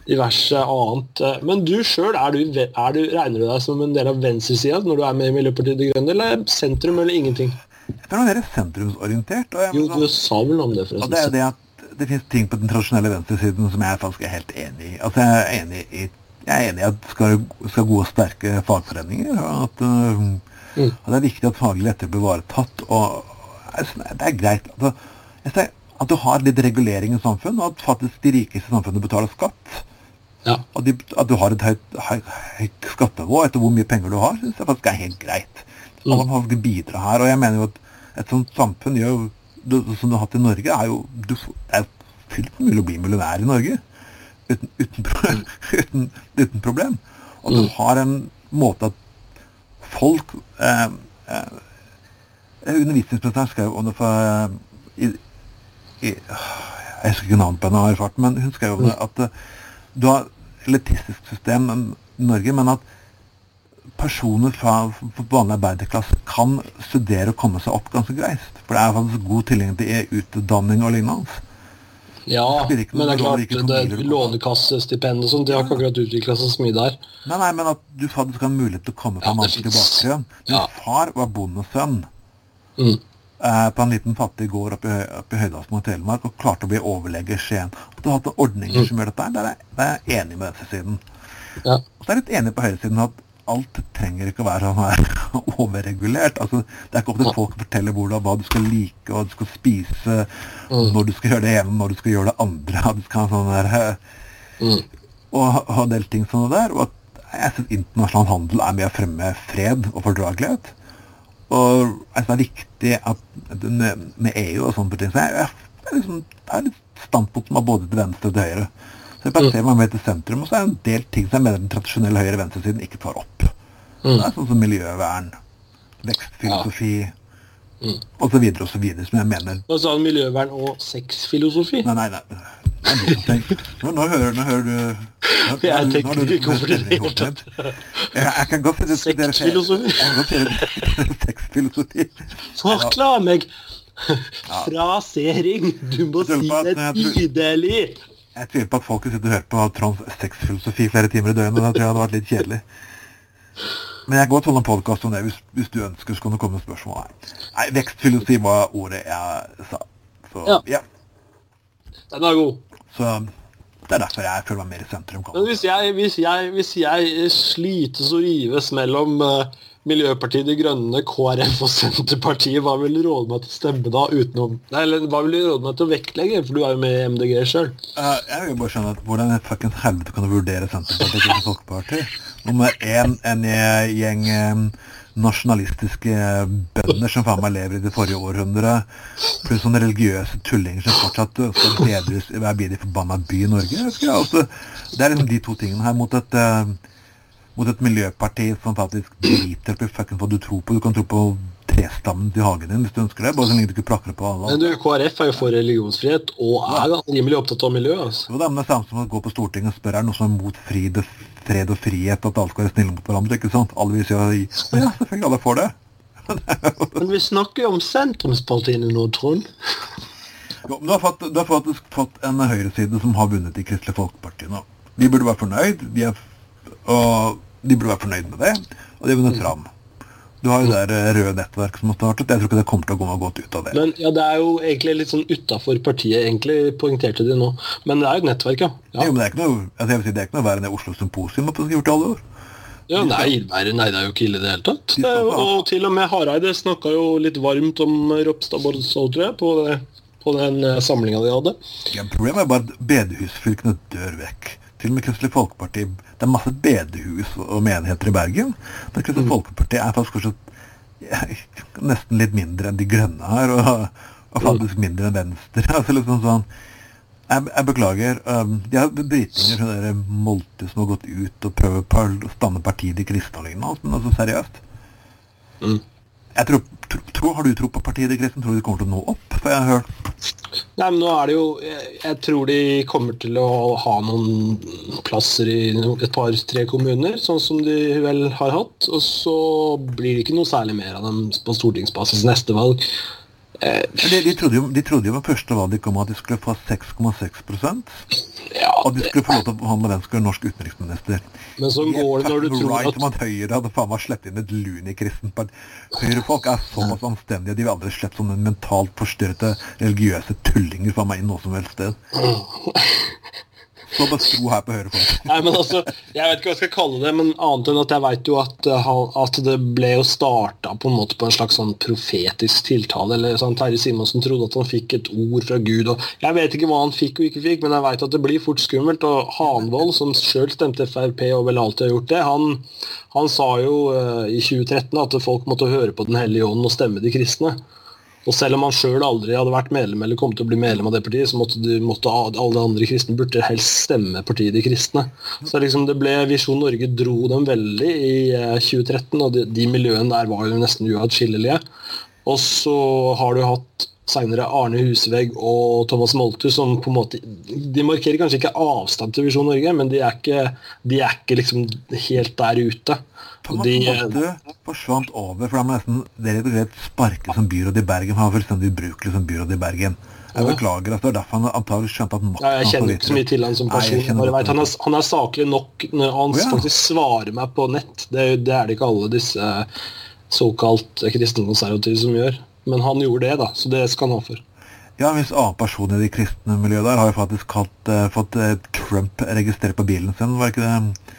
diverse annet. Men du sjøl, regner du deg som en del av venstresida når du er med i Miljøpartiet De Grønne, eller sentrum, eller ingenting? Jeg tror han er sentrumsorientert. Og jeg, jo, du sa vel om det, forresten. Og det er det at det finnes ting på den tradisjonelle venstresiden som jeg faktisk er helt enig i. Altså, jeg er enig i, jeg er enig i at det skal, skal gode og sterke fagforeninger. og at, uh, mm. at, det er viktig at faglig rettigheter blir ivaretatt. Og altså, det er greit. Altså, at du har litt regulering i samfunnet, og at faktisk de rikeste i samfunnet betaler skatt. Ja. Og de, at du har et høyt, høyt, skattenivå etter hvor mye penger du har, syns jeg faktisk er helt greit. Mm. Alle må faktisk bidra her. Og jeg mener jo at et sånt samfunn gjør som du har hatt i Norge, er jo du, Det er fullt mulig å bli millionær i Norge uten, uten, uten, uten problem. Og du mm. har en måte at folk eh, eh, Undervisningsministeren skrev om det for eh, i, i, Jeg husker ikke navnet på henne har erfart, men hun skrev om det mm. at uh, du har elitistisk system i Norge, men at personer fra vanlig arbeiderklasse kan studere og komme seg opp ganske greit. For det er faktisk god tilgjengelig til utdanning og lignende. Ja, men det er klart, det lånekassestipend og sånn, de har ikke akkurat utvikla seg så mye der. Nei, nei, men at du faktisk har mulighet til å komme fra ja, vanskelig bakgrunn. Min ja. far var bondesønn mm. eh, på en liten fattig gård oppe i, oppe i Høydalsmo i Telemark og klarte å bli overlege i Skien. At du har hatt ordninger mm. som gjør dette, der er, der er jeg enig med venstresiden. Ja. Og så er jeg litt enig på høyresiden at alt trenger ikke å være sånn her overregulert. Altså, det er ikke opp til folk å fortelle hvordan, hva du skal like, hva du skal spise, mm. når du skal gjøre det ene, når du skal gjøre det andre. Du skal ha sånn der, mm. Og ha en del ting sånne der. Og at jeg synes internasjonal handel er med å fremme fred og fordragelighet. Og jeg synes det er viktig at med EU og sånne ting så jeg, jeg, jeg, liksom, Det er litt standpunkt som er både til venstre og til høyre. Så jeg plasserer meg mer til sentrum, og så er det en del ting som jeg mener den tradisjonelle høyre-venstresiden ikke tar opp. Mm. Det er sånn som miljøvern, vekstfilosofi ja. mm. osv. osv. som jeg mener Hva sa du? Miljøvern og sexfilosofi? Nei, nei, nei. Nå, nå, hører, nå hører du nå, Jeg tenker ikke over det i det Jeg kan godt diskutere Sexfilosofi? Sexfilosofi. Forklar meg! Frasering! Du må si det tydelig! Jeg tviler på at folket sitter og hører på Tronds sexfilosofi flere timer i døgnet. Da tror jeg hadde vært litt kjedelig. Men jeg kan godt holde en podkast om det hvis, hvis, du ønsker, så kan det komme spørsmål. Nei, Nei vekstfilosofi var ordet jeg sa. Så ja. ja. Den er god. Så det er derfor jeg føler meg mer i sentrum. Men hvis jeg, hvis jeg, hvis jeg slites og rives mellom uh, Miljøpartiet De Grønne, KrF og Senterpartiet, hva vil du råde meg til å stemme da? utenom Nei, eller hva vil du råde meg til å vektlegge? For du er jo med i MDG sjøl. Uh, jeg vil bare skjønne at Hvordan i fuckings helvete kan du vurdere Senterpartiet og Folkeparti? Nummer én en gjeng um, nasjonalistiske bønder som faen meg lever i det forrige århundret, pluss sånne religiøse tullinger som fortsatt skal bedres i hver bidige forbanna by i Norge. Altså, det er liksom de to tingene her mot et uh, mot et miljøparti som faktisk driter på fuckings hva du tror på. Du kan tro på trestammen til hagen din hvis du ønsker det, bare så lenge du ikke prakker på alle. Men du, KrF er jo for religionsfrihet, og er ja. rimelig opptatt av miljø. altså. Jo, det er det samme som å gå på Stortinget og spørre er det noe som er mot og, fred og frihet, at alle skal være snille mot hverandre. ikke sant? Alle vil si ja, selvfølgelig, alle får det. Men vi snakker jo om sentrumspartiene nå, Trond. Jo, men du har, fått, du har faktisk fått en høyreside som har vunnet i Kristelig Folkeparti nå. De burde være fornøyd. Vi er, og de burde være fornøyd med det, og de har vunnet fram. Du har jo det eh, røde nettverk som har startet. Jeg tror ikke det kommer til å gå noe godt ut av det. Men ja, Det er jo egentlig litt sånn utafor partiet, egentlig, poengterte de nå. Men det er jo et nettverk, ja. ja. Jo, men det er ikke noe, altså jeg vil si, det er ikke noe verre enn det Oslo Symposium har gjort i alle år. Ja, nei, nei, nei, det er jo ikke ille i det hele tatt. Det jo, og til og med Hareide snakka jo litt varmt om Ropstad Bordsvold, tror jeg, på, det, på den uh, samlinga de hadde. Ja, problemet er bare at bedehusfylkene dør vekk. Til og med Kristelig Folkeparti Det er masse bedehus og menigheter i Bergen. Men Kristelig mm. Folkeparti er faktisk kanskje nesten litt mindre enn De Grønne her, og, og faktisk mm. mindre enn Venstre. altså liksom sånn jeg, jeg beklager. Um, de har britinger, som dere Molte som har gått ut og prøver å stanne partiet De kristne og lignende. Men altså seriøst. Mm. Jeg tror, tro, tro, Har du tro på partiet ditt, kristne? Tror du de kommer til å nå opp? For jeg har hørt Nei, men nå er det jo jeg, jeg, tror de kommer til å ha noen plasser i et par-tre kommuner, sånn som de vel har hatt. Og så blir det ikke noe særlig mer av dem på stortingsbasis neste valg. Eh, de, de, trodde jo, de trodde jo med første valg om at de skulle få 6,6 ja, Og de skulle få lov til å behandle hvem skulle være norsk utenriksminister. Men så går det når du tror right at... at Høyre hadde faen meg sluppet inn et lunikristent parti. Høyrefolk er såpass anstendige. De vil aldri slippe sånne mentalt forstyrrete religiøse tullinger faen meg inn noe som helst sted. Så bare tro her på høyre Nei, men altså, Jeg vet ikke hva jeg skal kalle det, men annet enn at jeg vet jo at, eh, at det ble jo starta på en måte på en slags sånn profetisk tiltale. eller sånn, Terje Simonsen trodde at han fikk et ord fra Gud. og Jeg vet ikke hva han fikk og ikke fikk, men jeg vet at det blir fort skummelt. Og Hanvold, som sjøl stemte Frp og vel alltid har gjort det, han, han sa jo uh, i 2013 at folk måtte høre på Den hellige ånd og stemme de kristne. Og selv om han sjøl aldri hadde vært medlem eller kom til å bli medlem av det partiet, så måtte, de, måtte alle andre kristne burde helst stemme partiet De kristne. Så liksom det ble Visjon Norge dro dem veldig i 2013, eh, og de, de miljøene der var jo nesten uatskillelige. Og så har du hatt seinere Arne Husevegg og Thomas Molthus, som på en måte De markerer kanskje ikke avstand til Visjon Norge, men de er ikke, de er ikke liksom helt der ute. Thomas de, Moltu forsvant over, for han er nesten rett og slett sparke som byråd i Bergen. Han var fullstendig ubrukelig som byråd i Bergen. Jeg beklager at det er derfor han antagelig skjønte at makten ja, Jeg kjenner ikke så mye til han som person. Nei, vet, han, er, han, er, saklig nok når han oh, ja. faktisk svarer meg på nett. Det, det er det ikke alle disse såkalt kristenkonservative som gjør. Men han gjorde det, da, så det skal han ha for. Ja, en viss annen person i det kristne miljøet der har jo faktisk kalt, uh, fått uh, Trump registrert på bilen sin, var ikke det?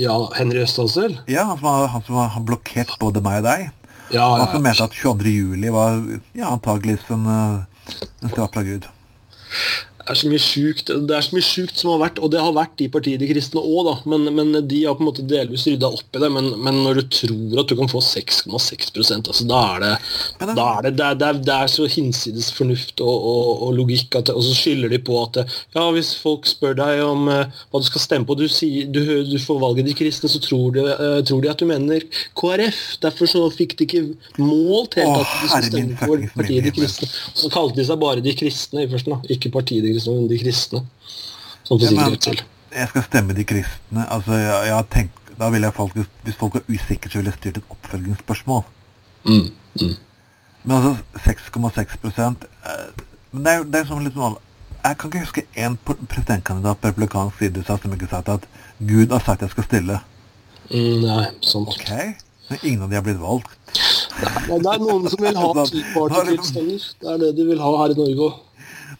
Ja, Henry Østhansel? Ja, han som, har, han som har blokkert både meg og deg. Ja, han som mente at 22. juli var ja, antageligvis en, uh, en straff fra Gud er så mye sjukt Det er så mye sjukt som har vært, og det har vært i partiet De kristne òg, da. Men, men, de har på en måte delvis rydda opp i det. Men, men, når du tror at du kan få 6,6 altså, da er det da er det, det, er, det, er, det, er, så hinsides fornuft og, og, og logikk, at, og så skylder de på at ja, hvis folk spør deg om uh, hva du skal stemme på, du, sier, du, du får valget De kristne, så tror de, uh, tror de, at du mener KrF. Derfor så fikk de ikke målt helt at de skulle stemme for partiet De kristne. Så kalte de seg bare De kristne i første, da. ikke partiet De kristne liksom de kristne. Som ja, men, jeg skal stemme de kristne. Altså, jeg, jeg tenkt, da vil jeg folk, Hvis folk er usikre, så vil jeg styrt et oppfølgingsspørsmål. Mm, mm. Men altså 6,6 eh, Men det er, det er sånn litt sånn Jeg kan ikke huske én presidentkandidat på republikansk side som ikke sa at Gud har sagt jeg skal stille. Mm, nei, sant. Ok, men ingen av de har blitt valgt. Nei, det er noen som vil ha Tea Party-tilstander. Det er det de vil ha her i Norge òg.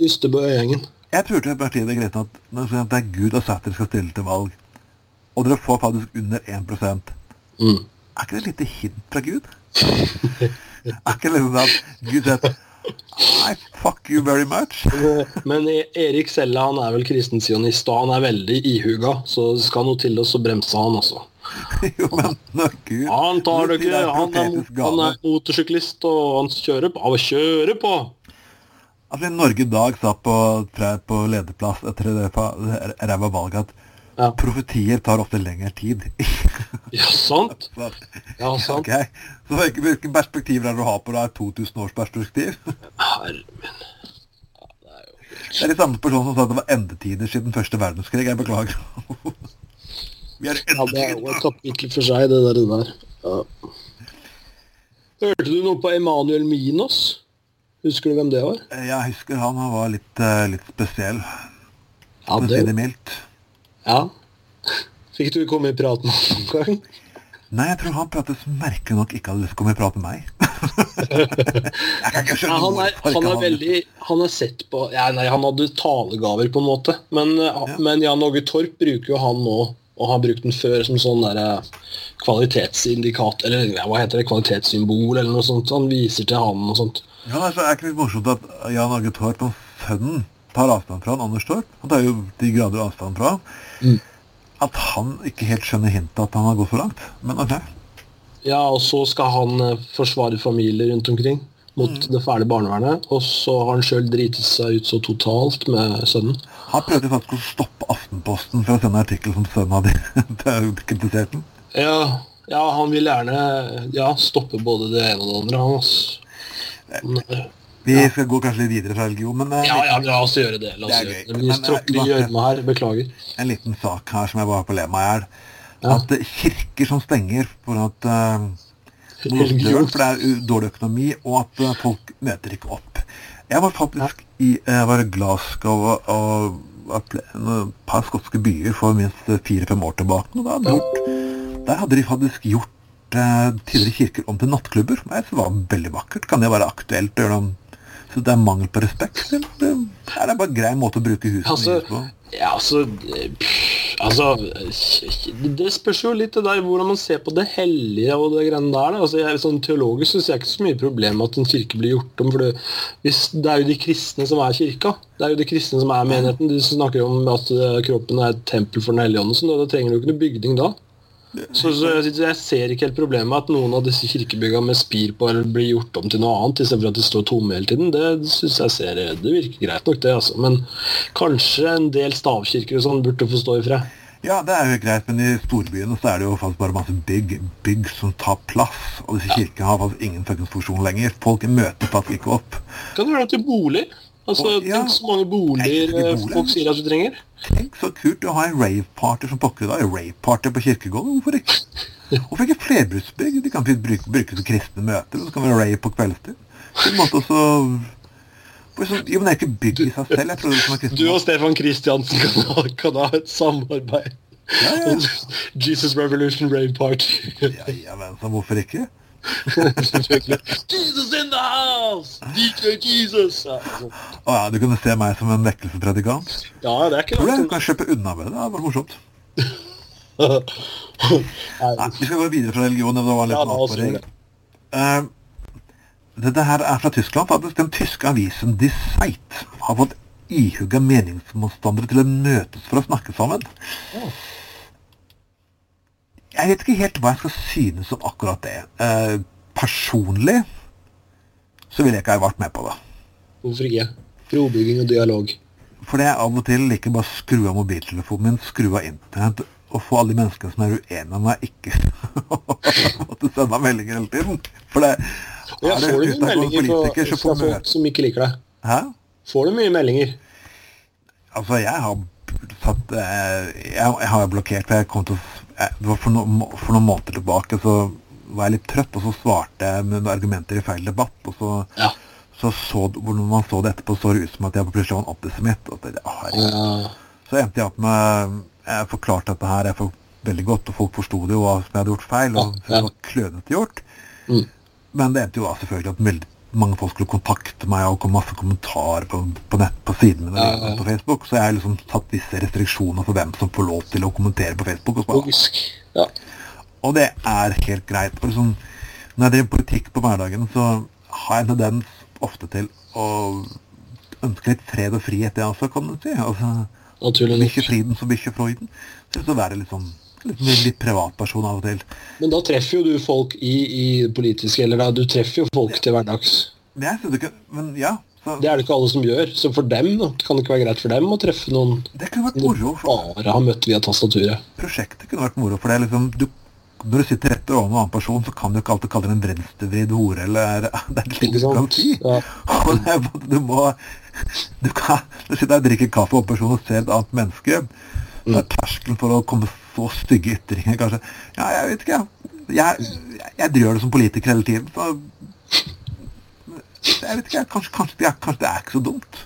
Ystebø-gjengen. Jeg til partiet det er greit at når det er Gud og Sæter skal stille til valg, og dere får faktisk under 1 Mm. Er ikke det et lite hint fra Gud? er ikke det liksom at Gud sier Nei, fuck you very much. Men E- Erik Selle han er vel kristensionist, og han er veldig ihuga, så skal noe til oss så bremser han, også. jo, men Gud Han tar det ikke, han er, han er motorsyklist, og han kjører på. Han kjører på! Altså, Norge i dag satt på, på lederplass etter det ræva valget at Ja, profetier tar ofte lengre tid. ja sant? Så, Ja, sant. ok, så hvilke, perspektiver er det du har på det? 2000 års perspektiv? Herre min. Ja, det er jo Det er de samme personene som sa at det var endetider siden første verdenskrig. Jeg beklager. Vi er i Ja, det er jo et kapittel for seg, det der. det der. Ja. Hørte du noe på Emanuel Minos? Husker du hvem det var? Jeg husker han han var litt, eh, litt spesiell, Ja, det... si det, mildt. ja. Fikk du komme i prat med ham noen gang? Nei, jeg tror han pratet som merkelig nok ikke hadde lyst til å komme i prate med meg. jeg kan ikke Ja, skjønne han, er, han er han- veldig Han er sett på ja, Nei, han hadde talegaver, på en måte. Men, ja. men Jan Åge Torp bruker jo han nå, og har brukt den før som sånn der kvalitetsindikator Eller hva heter det? Kvalitetssymbol, eller noe sånt. Han viser til han og sånt. Ja, det er ikke litt morsomt at Jan Arge Torp og sønnen tar avstand fra han, Anders Torp. Han tar jo de grader avstand fra han. Mm. At han ikke helt skjønner hintet at han har gått for langt. Men ok. Ja, og så skal han eh, forsvare familier rundt omkring mot det fæle barnevernet. Og så har han sjøl driti seg ut så totalt med sønnen. Han prøvde faktisk å stoppe Aftenposten fra å sende artikkel som sønnen hadde kritisert den. Ja, ja, han vil gjerne ja, stoppe både det ene og det andre. Han, ass. Vi skal gå kanskje litt videre fra religion, men uh, Ja, ja, la oss gjøre det. La oss Det gjøre det. blir eh, i gjørma her. Beklager. en liten sak her som jeg bare på lema le meg i hjel. Ja. At eh, kirker som stenger for at uh, Religion. for det er dårlig økonomi, og at uh, folk møter ikke opp. Jeg var faktisk i jeg var Glasgow og, og ple- en par skotske byer for minst fire-fem år tilbake. Og da hadde gjort, der hadde de faktisk gjort eh, tidligere kirker om til nattklubber. Det var veldig vakkert. Kan det være aktuelt å gjøre dem så det er mangel på respekt? Det, det, er det bare en grei måte å bruke huset Altså, på? ja, altså, eh, pff, altså det- Det spørs jo litt det der hvordan man ser på det hellige og det greiene der. Altså, jeg, sånn Teologisk syns jeg ikke så mye problem med at en kirke blir gjort om. for det, hvis, det er jo de kristne som er kirka. Det er jo de kristne som er menigheten. De snakker om at eh, kroppen er et tempel for Den hellige ånd. sånn, Da trenger du ikke noe bygning da. Så, så jeg, ser ikke helt problemet med at noen av disse kirkebyggene med spir på eller blir gjort om til noe annet, istedenfor at de står tomme hele tiden. Det synes jeg ser, det virker greit nok, det. altså. Men kanskje en del stavkirker og sånn burde få stå i fred. Ja, det er jo greit, men i storbyene så er det jo faktisk bare masse bygg, bygg som tar plass. Og disse kirkene har faktisk ingen fuckings funksjon lenger. Folk møter faktisk ikke opp. Kan du det til bolig? Altså, og, ja. Tenk så mange boliger Nei, eh, bolig. folk sier at du trenger. Tenk så kult å ha en rave-party som pokker da. Rave-party på kirkegården. Hvorfor ikke? Hvorfor ikke flerbruksbygg? De kan bruke, bruke til kristne møter, og så kan vi rave på kveldstid. På en måte også sånn, Jo, men det er ikke bygg i seg selv. Jeg tror det som er Du og Stefan Kristiansen kan ha, kan ha et samarbeid. Ja, ja. Jesus Revolution Rave Party. Ja, ja, men så hvorfor ikke? Jesus in the house! DJ Jesus! Å altså. oh, ja, du kunne se meg som en vekkelsespredikant. ja, det er ikke Tror du jeg kan slippe unna med det? Det var morsomt. Nei, Nei, vi skal gå videre fra religion. Det var en Ja, liten avsporing. det. Eh, dette her er fra Tyskland. Faktisk den tyske avisen Die Zeit har fått ihugga meningsmotstandere til å møtes for å snakke sammen. Jeg vet ikke helt hva jeg skal synes om akkurat det. Eh, personlig så ville jeg ikke ha vært med på det. Hvorfor ikke? Brobygging og dialog. Fordi jeg av og til liker bare skru av mobiltelefonen min, skru av internett, og få alle de menneskene som er uenige med meg, ikke måtte sende meg meldinger hele tiden. For det Ja, er det fra, politiker, så får møte som ikke liker deg? Hæ? Får du mye meldinger? Altså, jeg har satt eh, Jeg, jeg har blokkert, for jeg kom til å for, no, for noen måneder tilbake, så var jeg litt trøtt, og så svarte jeg med noen argumenter i feil debatt, og så Ja. så, så når man så det etterpå, så det ut som at jeg plutselig var en antisemitt. Så endte jeg opp med Jeg forklarte dette her. Jeg for, veldig godt, og folk forsto det jo hva som jeg hadde gjort feil, og Ja, ja. det var klønete gjort. Mm. Men det endte jo selvfølgelig at veldig mange folk skulle kontakte meg og kom masse kommentarer på, på nett på sidene mine Ja, ja. på Facebook, så jeg har liksom tatt visse restriksjoner for hvem som får lov til å kommentere på Facebook. Og, så. Ja. og det er helt greit. Og liksom, når jeg driver politikk på hverdagen, så har jeg en tendens ofte til å ønske litt fred og frihet, jeg også, kan du si. Altså, Naturlig nok. Mykje friden som ikke freuden. Så være litt sånn litt, litt privatperson av og til. Men da treffer jo du folk i, i politiske, eller da, du treffer jo folk til hverdags. Det er, ikke Men ja. Så, Det er det ikke alle som gjør. Så for dem da, kan det ikke være greit for dem å treffe noen det kunne vært moro. For bare har møtt via tastaturet. prosjektet kunne vært moro. For det liksom du, Når du sitter rett over en annen person, så kan du ikke alltid kalle det en venstrevridd hore, eller Det er litt sant? Ja. Og det du må Du kan du sitter der og drikker kaffe med en person og ser et annet menneske. Er terskelen for å komme så stygge ytringer, kanskje. Ja, jeg vet ikke, jeg. Jeg, jeg, jeg det som politiker hele tiden, så Jeg vet ikke. Kanskje, kanskje, det er, kanskje det er ikke så dumt.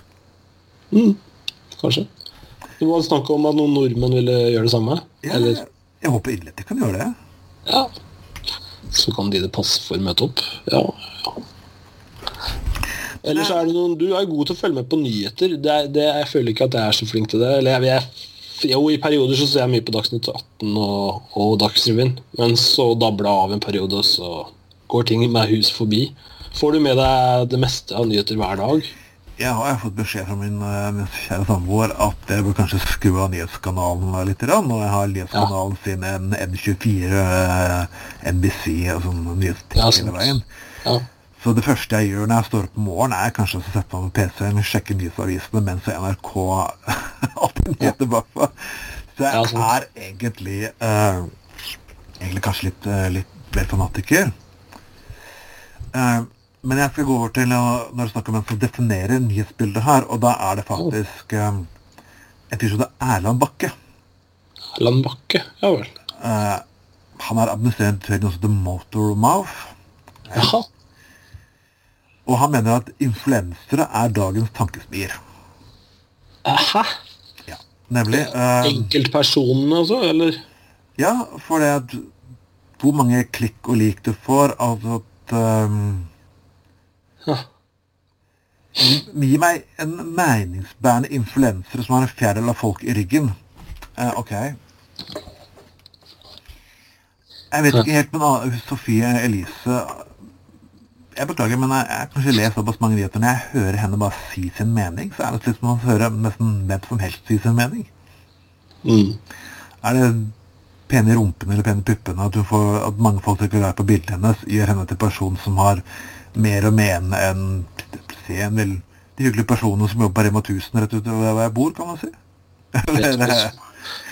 Mm, kanskje. Det var snakk om at noen nordmenn ville gjøre det samme. Ja, Eller jeg håper inderlig de kan gjøre det. ja. Så kan de det passe for møte opp. Ja. ja. Ellers er det noen Du er god til å følge med på nyheter. Det er, det, jeg føler ikke at jeg er så flink til det. Eller jeg, jeg, jo, I perioder så ser jeg mye på Dagsnytt 18 og, og Dagsrevyen, men så dabler det av en periode, og så går ting meg hus forbi. Får du med deg det meste av nyheter hver dag? Har jeg har fått beskjed fra min, eh, min kjære samboer at jeg bør kanskje skru av nyhetskanalen litt. Og jeg har nyhetskanalen sin en N24, eh, NBC og sånn Ja, nyhetsting hele veien. Ja. Så det første jeg gjør når jeg står opp om morgenen, er kanskje å sette meg på PC-en og sjekke nyhetsavisene mens NRK alltid nyheter bakpå. Så jeg er egentlig uh, egentlig kanskje litt, uh, litt mer fanatiker. Uh, men jeg skal gå over til å- når det snakker om hvem som definerer nyhetsbildet her, og da er det faktisk eh, en fyr som heter Erland Bakke. Erland Bakke, ja vel. Han er administrerende direktør i noe som heter Motor Mouth. Jaha. Og han mener at influensere er dagens tankesmier. Hæ? Ja. Nemlig eh, Enkeltpersonene, altså? Eller? Ja, for det at hvor mange klikk og lik du får, altså at eh. Gi meg en meningsbærende influenser som har en fjerdedel av folk i ryggen. Eh, ok. Jeg vet ikke helt, men ah, Sofie Elise Jeg beklager, men jeg, jeg kanskje leser såpass mange nyheter. Når jeg hører henne bare si sin mening, så er det som man hører nesten hvem som helst si sin mening. Mm. Er det pene rumpene eller pene puppene at, du får, at mange folk trykker glad på bildet hennes, gjør henne til person som har mer å mene enn se en vel, de hyggelige personene som jobber på Rema 1000 rett utover hvor jeg bor, kan man si.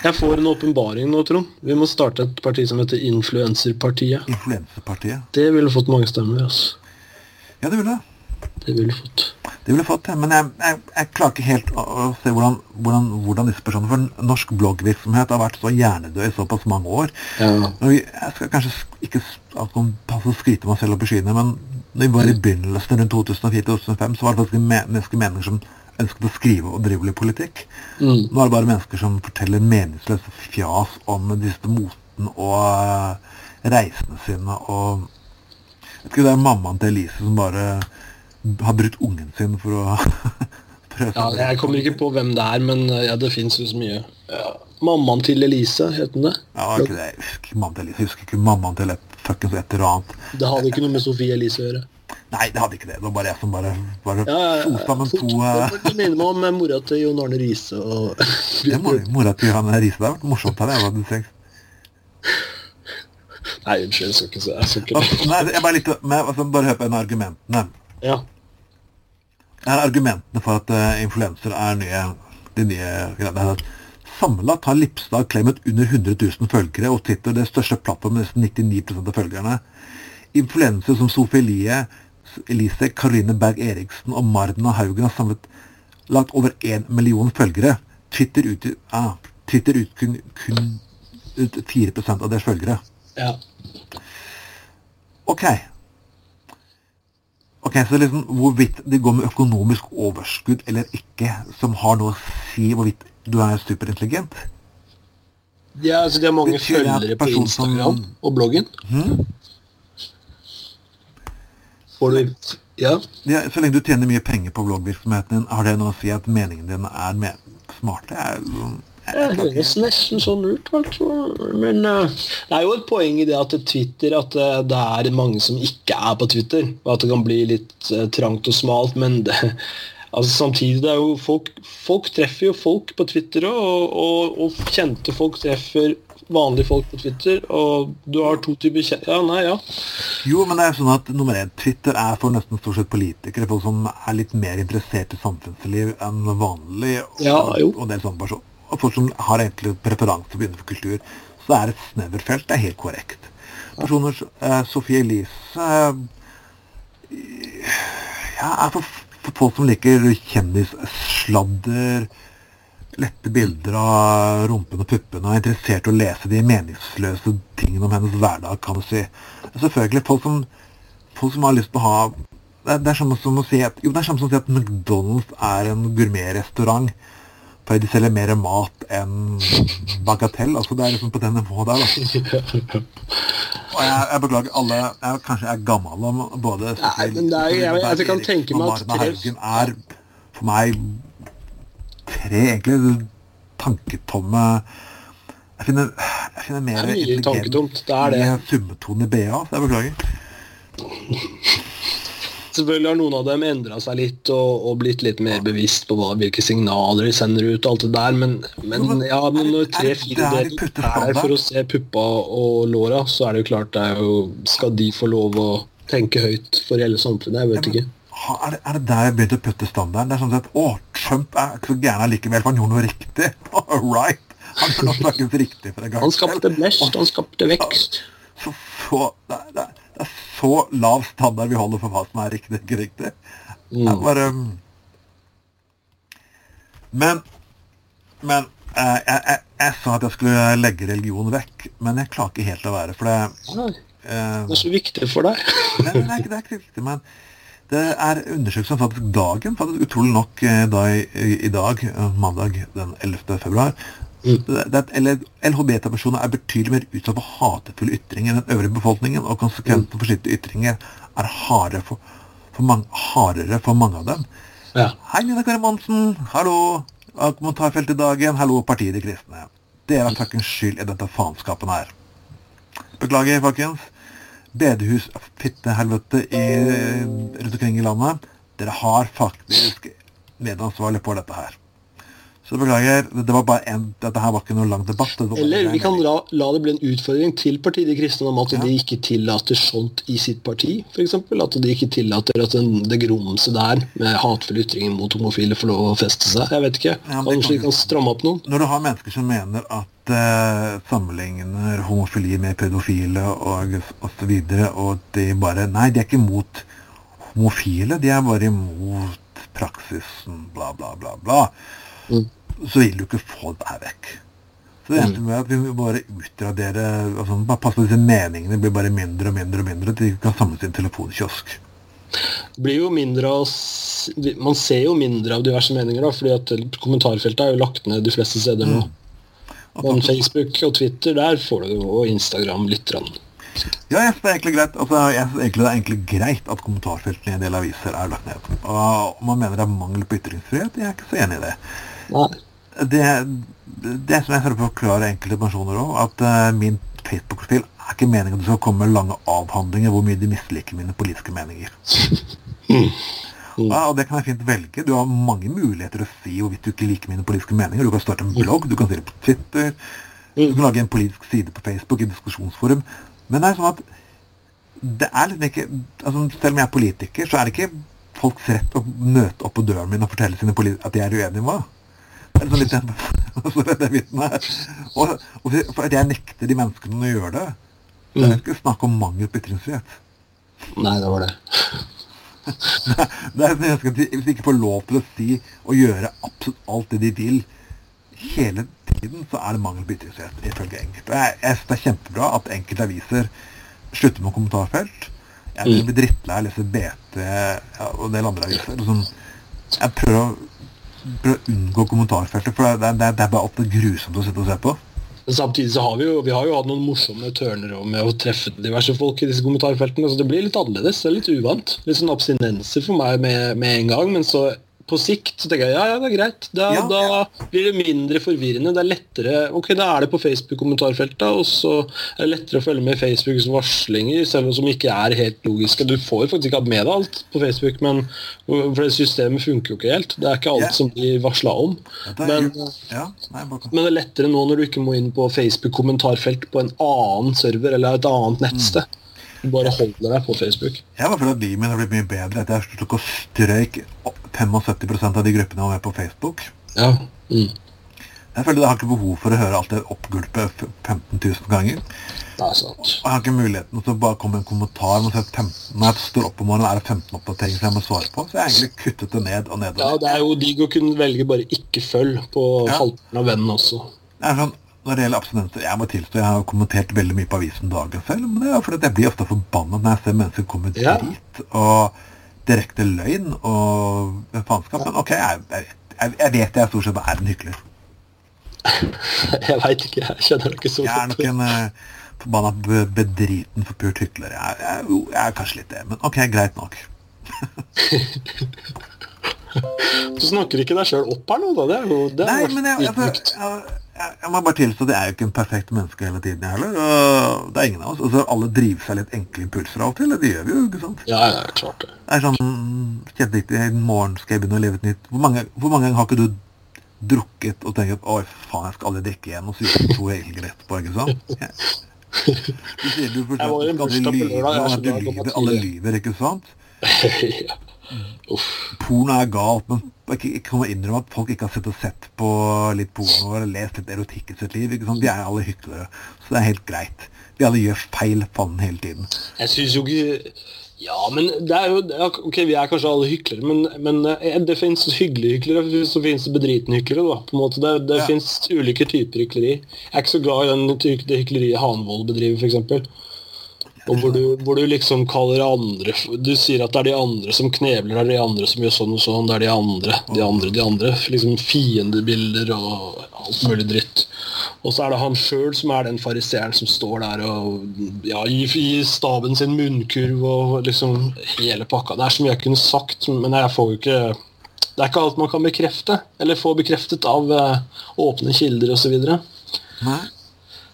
Jeg får en åpenbaring nå, Trond. Vi må starte et parti som heter Influenserpartiet. Influenserpartiet? Det ville fått mange stemmer. altså. Ja, det ville det. Det ville fått. Det ville fått ja. men jeg, jeg, jeg klarer ikke helt å, å se hvordan, hvordan, hvordan disse personene For norsk bloggvirksomhet har vært så hjernedød i såpass mange år. Ja. Jeg skal kanskje ikke altså, at å skryte meg selv opp i skyene, men når vi var i begynnelsen rundt 2004-2005, så var det faktisk men- mennesker meninger som ønsket å skrive og drive litt politikk. Mm. Nå er det bare mennesker som forteller meningsløse fjas om disse moten og eh, reisene sine og jeg ikke, Det er mammaen til Elise som bare har brutt ungen sin for å prøve ja, Jeg kommer ikke på hvem det er, men uh, ja, det fins jo så mye. Ja. Mammaen til Elise, het den det? Ja, ikke det. Jeg husker mammaen til Elise. Jeg husker ikke mammaen til et fuckings et eller annet. Det hadde ikke noe med Sofie Elise å gjøre. Nei, det hadde ikke det. Det var bare jeg som bare, bare Ja, ja, ja. sammen to eh, Det minner meg om eh, mora til Jon Arne Riise. Og... Det mora til Johan Riise. Det har vært morsomt her. Jeg. Nei, unnskyld, jeg skal ikke se. Jeg skal ikke... Altså, Nei, jeg bare, men, altså, bare hør på en av argumentene. Ja. Er argumentene for at uh, influenser er nye, de nye greiene. Sammenlagt har Lipstad claimet under 100 000 følgere, og Twitter det største plattformen med nesten 99% av følgerne. Influenser som Sofie Lie, Elise, Karoline Berg Eriksen og Marna Haugen har samlet lagt over 1 million følgere. Twitter ut, ah, Twitter ut kun, kun ut 4% av deres følgere. Ja. Ok. Ok, Så liksom hvorvidt det går med økonomisk overskudd eller ikke, som har noe å si hvorvidt du er superintelligent? Ja, altså De har mange Betyr følgere på Instagram som- og bloggen. Hmm? Får du Ja. Ja, så lenge du tjener mye penger på bloggvirksomheten din, har det noe å si at meningen din er mer smarte? Jeg, Det høres nesten sånn ut, altså. Men uh, det er jo et poeng i det at Twitter at eh, det er mange som ikke er på Twitter. Og at det kan bli litt uh, trangt og smalt, men det, altså samtidig det er jo folk, folk treffer jo folk på Twitter òg, og, og, og kjente folk treffer vanlige folk på Twitter. Og du har to typer kjente Ja, nei, ja. Jo, men det er sånn at nummer én, Twitter er for nesten stort sett politikere, folk som er litt mer interessert i samfunnsliv enn vanlig, og, Ja, og en del sånne personer. Og folk som har egentlig preferanse innenfor kultur. Så er et sneverfelt det er helt korrekt. Personer eh, Sophie Elise eh, ja, er for, for folk som liker kjendissladder, lette bilder av rumpen og puppene, og er interessert i å lese de meningsløse tingene om hennes hverdag, kan du si. Selvfølgelig folk som, folk som har lyst på å ha det er, det er samme som å si at, jo, det er samme som å si at McDonald's er en gourmetrestaurant. For de selger mer mat enn bagatell. altså Det er liksom på den nivået der. da. Og jeg, jeg beklager alle jeg, Kanskje jeg er gammel om både Nei, men det er- jeg- jeg kan tenke meg at Haugen er for meg tre egentlig tanketomme Jeg finner, jeg finner mer er er det. i summetonen i BA, så jeg beklager. Selvfølgelig har noen av dem endra seg litt og, og blitt litt mer bevisst på hva, hvilke signaler de sender ut, og alt det der, men, men, ja, men er når er tre-fire deler er der for å se puppa og låra, så er det jo klart det er jo Skal de få lov å tenke høyt for hele samfunnet? Jeg vet ikke. Er det, er det der jeg begynte å putte standarden? Det er sånn at Å, Trump er ikke så gæren likevel, for han gjorde noe riktig. All right. Han slags riktig for en gang. Han skapte mest, han skapte vekst. Så, så, det, er, det er- så lav standard vi holder for hva som er riktig og ikke riktig. Mm. Bare mm. Men Men eh, jeg, jeg, jeg sa at jeg skulle legge religion vekk, men jeg klarer ikke helt å være for det eh, Det er så viktig for deg. Nei, nei, det er ikke, riktig, men det er undersøkelser faktisk dagen, faktisk utrolig nok eh, da i, i, dag, mandag den 11. februar, Mm. LHBT-personer er betydelig mer utsatt for hatefulle ytringer enn den øvrige befolkningen, og konsekvensene for sine ytringer er hardere for, for, mange, hardere for mange av dem. Ja. Hei, Nina Kari Monsen. Hallo. Kommentarfeltet i dagen. Hallo, Partiet De Kristne. Dere har fuckings skyld i dette faenskapen her. Beklager, folkens. Bedehus, fittehelvete rundt omkring i landet. Dere har faktisk medansvarlig for dette her. Så beklager. Det det var bare en, Dette her var ikke noe lang debatt. det var Eller vi kan la, la det bli en utfordring til partiet De kristne om at Ja. de ikke tillater sånt i sitt parti, f.eks. At de ikke tillater at den, det grumset der med hatefulle ytringer mot homofile får lov å feste seg. Jeg vet ikke. Ja, Kanskje kan- kan stramme opp noen? Når du har mennesker som mener at eh, sammenligner homofili med pedofile og osv., og, og de bare Nei, de er ikke imot homofile, de er bare imot praksisen, bla, bla, bla, bla. Mm. Så vil du ikke få det her vekk. Så det endte med at vi bare utradere altså, Bare passe på disse meningene blir bare mindre og mindre og mindre til de kan samles i en telefonkiosk. Det blir jo mindre av Man ser jo mindre av diverse meninger, da, fordi at kommentarfeltet er jo lagt ned de fleste steder nå. Og Men Facebook og Twitter, der får du jo og Instagram litt. Rann. Ja, jeg synes det er egentlig greit. Altså, jeg synes egentlig det er egentlig greit at kommentarfeltene i en del aviser er lagt ned. Og man mener det er mangel på ytringsfrihet, jeg er ikke så enig i det. Nei. Det, det som jeg prøver å forklare enkelte personer òg, at eh, min Facebook-profil er ikke meningen at det skal komme lange avhandlinger hvor mye de misliker mine politiske meninger. Ja, og det kan jeg fint velge. Du har mange muligheter å si hvorvidt du ikke liker mine politiske meninger. Du kan starte en blogg, du kan si det på Twitter, du kan lage en politisk side på Facebook i diskusjonsforum. Men det er sånn at det er liksom ikke altså Selv om jeg er politiker, så er det ikke folks rett å møte opp på døren min og fortelle sine at de er uenige med Det liksom litt den, så det er. Og, og for jeg nekter de menneskene å gjøre det, Det er det ikke snakk om mangel på ytringsfrihet. Nei, det var det. Det er sånn jeg at de, ikke får lov til å si og gjøre absolutt alt det de vil hele tiden, så er det mangel på ytringsfrihet, ifølge enkelte. Jeg, jeg synes det er kjempebra at enkelte aviser slutter med kommentarfelt. Jeg Mm. blir drittlei av å lese BT ja, og en del andre aviser. Liksom, jeg prøver å, prøver å unngå kommentarfeltet, for det det, det er bare alltid grusomt å sitte og se på. Men samtidig så har vi jo, vi har jo hatt noen morsomme tørner med å treffe diverse folk i disse kommentarfeltene, så det blir litt annerledes. Det er litt uvant. Litt sånn abstinenser for meg med, med en gang, men så på sikt så tenker jeg ja, ja, det er greit. Da, Ja, da ja. blir det mindre forvirrende. Det er lettere Ok, da er det på Facebook-kommentarfeltet, og så er det lettere å følge med Facebooks varslinger, selv om som ikke er helt logiske. Du får faktisk ikke med deg alt på Facebook, men for det systemet funker jo ikke helt. Det er ikke alt Ja. som de varsla om. Men, ja, nei, men det er lettere nå når du ikke må inn på Facebook-kommentarfelt på en annen server eller et annet nettsted. Du bare holder deg på Facebook. Jeg var føler at mitt har blitt mye bedre etter jeg å og strøyk 75% av de gruppene var med på Facebook. Ja. Mm. Jeg føler jeg har ikke behov for å høre alt det oppgulpet 15 000 ganger. Det er sant. Og jeg har ikke muligheten til å bare komme med en kommentar jeg, 15, når jeg står opp om morgenen er det 15 oppdateringer som jeg må svare på. Så jeg har egentlig kuttet det ned og ned. Ja, og ned. det er jo digg å kunne velge bare ikke følg på Ja. halvparten av vennene også. Det er sånn, når det gjelder abstinenser, jeg må tilstå jeg har kommentert veldig mye på avisen dagen selv, men det er fordi jeg blir ofte forbannet når jeg ser mennesker komme dit. Ja. og direkte løgn og faenskap. Men ok, jeg, jeg, jeg, vet jeg stort sett er en hykler. Jeg veit ikke, jeg kjenner ikke så Jeg er nok en uh, forbanna be- bedriten forpult hykler. Jeg, jeg, jeg er kanskje litt det, men ok, greit nok. Du snakker ikke deg sjøl opp her nå, da. Det er jo det Nei, men jeg, jeg. Jeg, må bare tilstå at jeg er jo ikke en perfekt menneske hele tiden, jeg heller. Og det er ingen av oss. Og så alle driver seg litt enkle impulser av og til. Det gjør vi jo, ikke sant? Ja, ja, klart det. Det er sånn Kjempeviktig. I morgen skal jeg begynne å leve et nytt Hvor mange, hvor mange ganger har ikke du drukket og tenkt Oi, faen, jeg skal aldri drikke igjen, og så gjør du to helger etterpå, ikke sant? Ja. Du sier du forstår, Jeg var i en bursdag på lørdag, at å Alle lyver, ikke sant? ja. Uff. Porno er galt, men ikke kan innrømme at folk ikke har sett sett på litt porno eller lest litt erotikk i sitt liv. De er alle hyklere, så det er helt greit. Vi alle gjør feil faen hele tiden. Jeg syns jo ikke Ja, men det er jo Ok, vi er kanskje alle hyklere, men, men eh, det fins hyggelige hyklere, så fins det bedritne hyklere. da, på en måte. Det, det Ja. fins ulike typer hykleri. Jeg er ikke så glad i den, det hykleriet Hanvold bedriver, f.eks. Og hvor du, hvor du liksom kaller andre Du sier at det er de andre som knebler, det er de andre som gjør sånn og sånn, det er de andre, de andre, de andre. Liksom fiendebilder og alt mulig dritt. Og så er det han sjøl som er den fariseeren som står der og ja, gir, gir staben sin munnkurv og liksom hele pakka. Det er så mye jeg kunne sagt, men jeg får jo ikke Det er ikke alt man kan bekrefte, eller få bekreftet av eh, åpne kilder osv. Nei?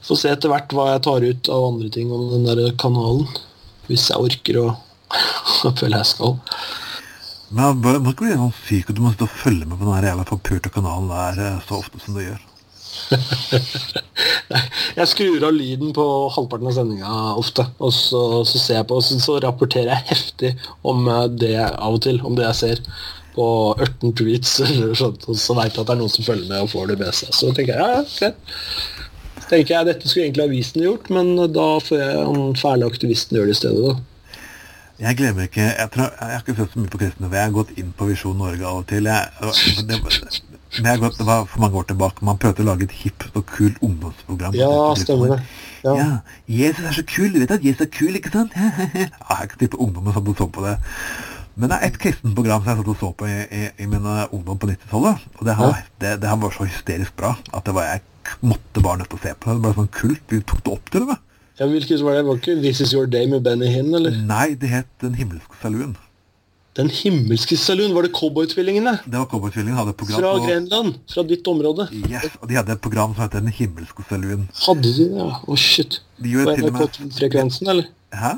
Får se etter hvert hva jeg tar ut av andre ting om den der kanalen. Hvis jeg orker å følge jeg skal. Men jeg må ikke bli sånn syk at du må sitte og følge med på den jævla forpurte kanalen der eh, så ofte som du gjør. Jeg skrur av lyden på halvparten av sendinga ofte, og så, så ser jeg på, og så, så rapporterer jeg heftig om eh, det av og til, om det jeg ser på 18 tweets, eller sånt, og så veit jeg at det er noen som følger med og får det med seg. Så tenker jeg ja, ja, greit. Tenker jeg dette skulle egentlig avisen gjort, men da får jeg han fæle aktivisten gjøre det i stedet. da. Jeg glemmer ikke Jeg, tror, jeg har ikke sett så mye på Kristne, for jeg har gått inn på Visjon Norge av og til. Jeg, det, det, jeg gått, det var for mange år tilbake. Man prøvde å lage et hipt og kult ungdomsprogram. Ja, stemmer det. Ja. Ja. Jesus er så kul. Du vet at Jesus er kul, ikke sant? jeg har ikke tippet ungdommen som så på det. Men det er et kristent program som jeg satt og så på i, i, i min eh, ungdom på 90-tallet. Og det her, det, det her var så hysterisk bra at det var jeg måtte bare nødt til å se på. Det ble sånn kult. Vi tok det opp til det. Ja, hvilket var det? Var ikke This Is Your Day med Benny Hinn, eller? Nei, det het Den himmelske saluen. Den himmelske saluen»? var det Cowboytvillingene? Det var cowboytvillingene. hadde et program Fra på Grenland, fra ditt område. Yes, og de hadde et program som heter Den himmelske saluen. Hadde de det? ja? Å, shit. De På gjorde med NRK2-frekvensen, eller? Hæ?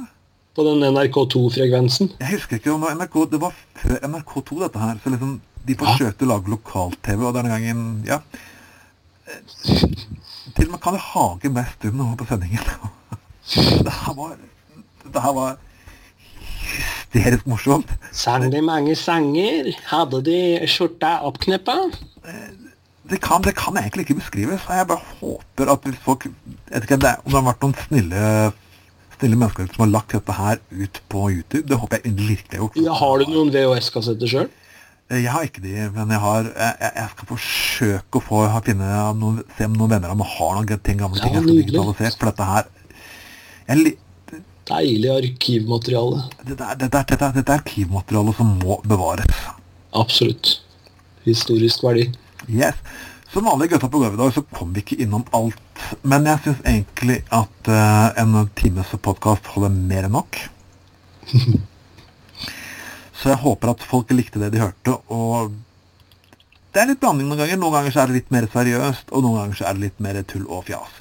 På den NRK2-frekvensen? Jeg husker ikke om det var NRK Det var før NRK2, dette her. Så liksom De forsøkte å lage lokal-TV, og denne gangen Ja. Til og med Kalle Hage mest stum nå på sendingen. Det her var Det her var hysterisk morsomt. Sang de mange sanger? Hadde de skjorta oppkneppa? Det kan, det kan egentlig ikke beskrives. Jeg bare håper at hvis folk jeg vet ikke, Om det har vært noen snille snille mennesker som har lagt dette her ut på YouTube, det håper jeg virkelig har gjort. Ja, har du noen VHS-kassetter sjøl? Jeg har ikke de, men jeg har Jeg, jeg- skal forsøke å få finne noen, se om noen venner av meg har noen ting, gamle Ja, ting jeg skal digitalisere. For dette her jeg, li- Deilig arkivmateriale. dette, dette, dette, dette er arkivmateriale som må bevares. Absolutt. Historisk verdi. Yes. Som vanlig gutta på gulvet i dag, så kom vi ikke innom alt. Men jeg syns egentlig at uh, en times podkast holder mer enn nok. så jeg håper at folk likte det de hørte. Og det er litt blanding noen ganger. Noen ganger så er det litt mer seriøst, og noen ganger så er det litt mer tull og fjas.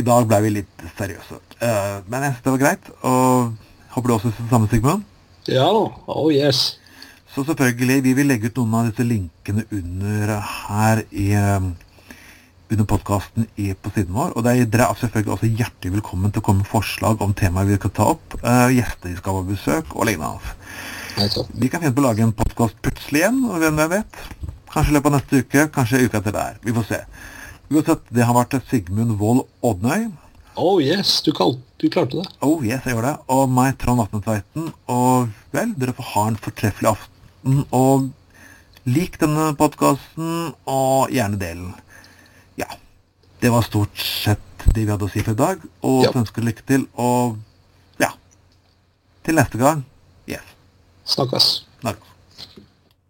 I dag ble vi litt seriøse. Uh, men jeg syns det var greit. Og håper du også syns det samme, Sigmund? Ja da. Oh yes. Så selvfølgelig, vi vil legge ut noen av disse linkene under her i um, under podkasten på siden vår. Og dere er selvfølgelig også hjertelig velkommen til å komme med forslag om temaer vi kan ta opp, uh, gjester vi skal på besøk og lignende. Vi kan finne på å lage en podkast plutselig igjen, og hvem vet. Kanskje i løpet av neste uke, kanskje uka etter der. Vi får se. Uansett, det har vært Sigmund Wold Odnøy. Oh yes, du, kalt, du, klarte det. Oh yes, jeg gjorde det. Og meg, Trond Vatne Tveiten. Og vel, dere får ha en fortreffelig aften og lik denne podkasten, og gjerne del den. Ja. Det var stort sett det vi hadde å si for i dag. Og ja. ønsker lykke til, og ja Til neste gang. Yes. Snakkes.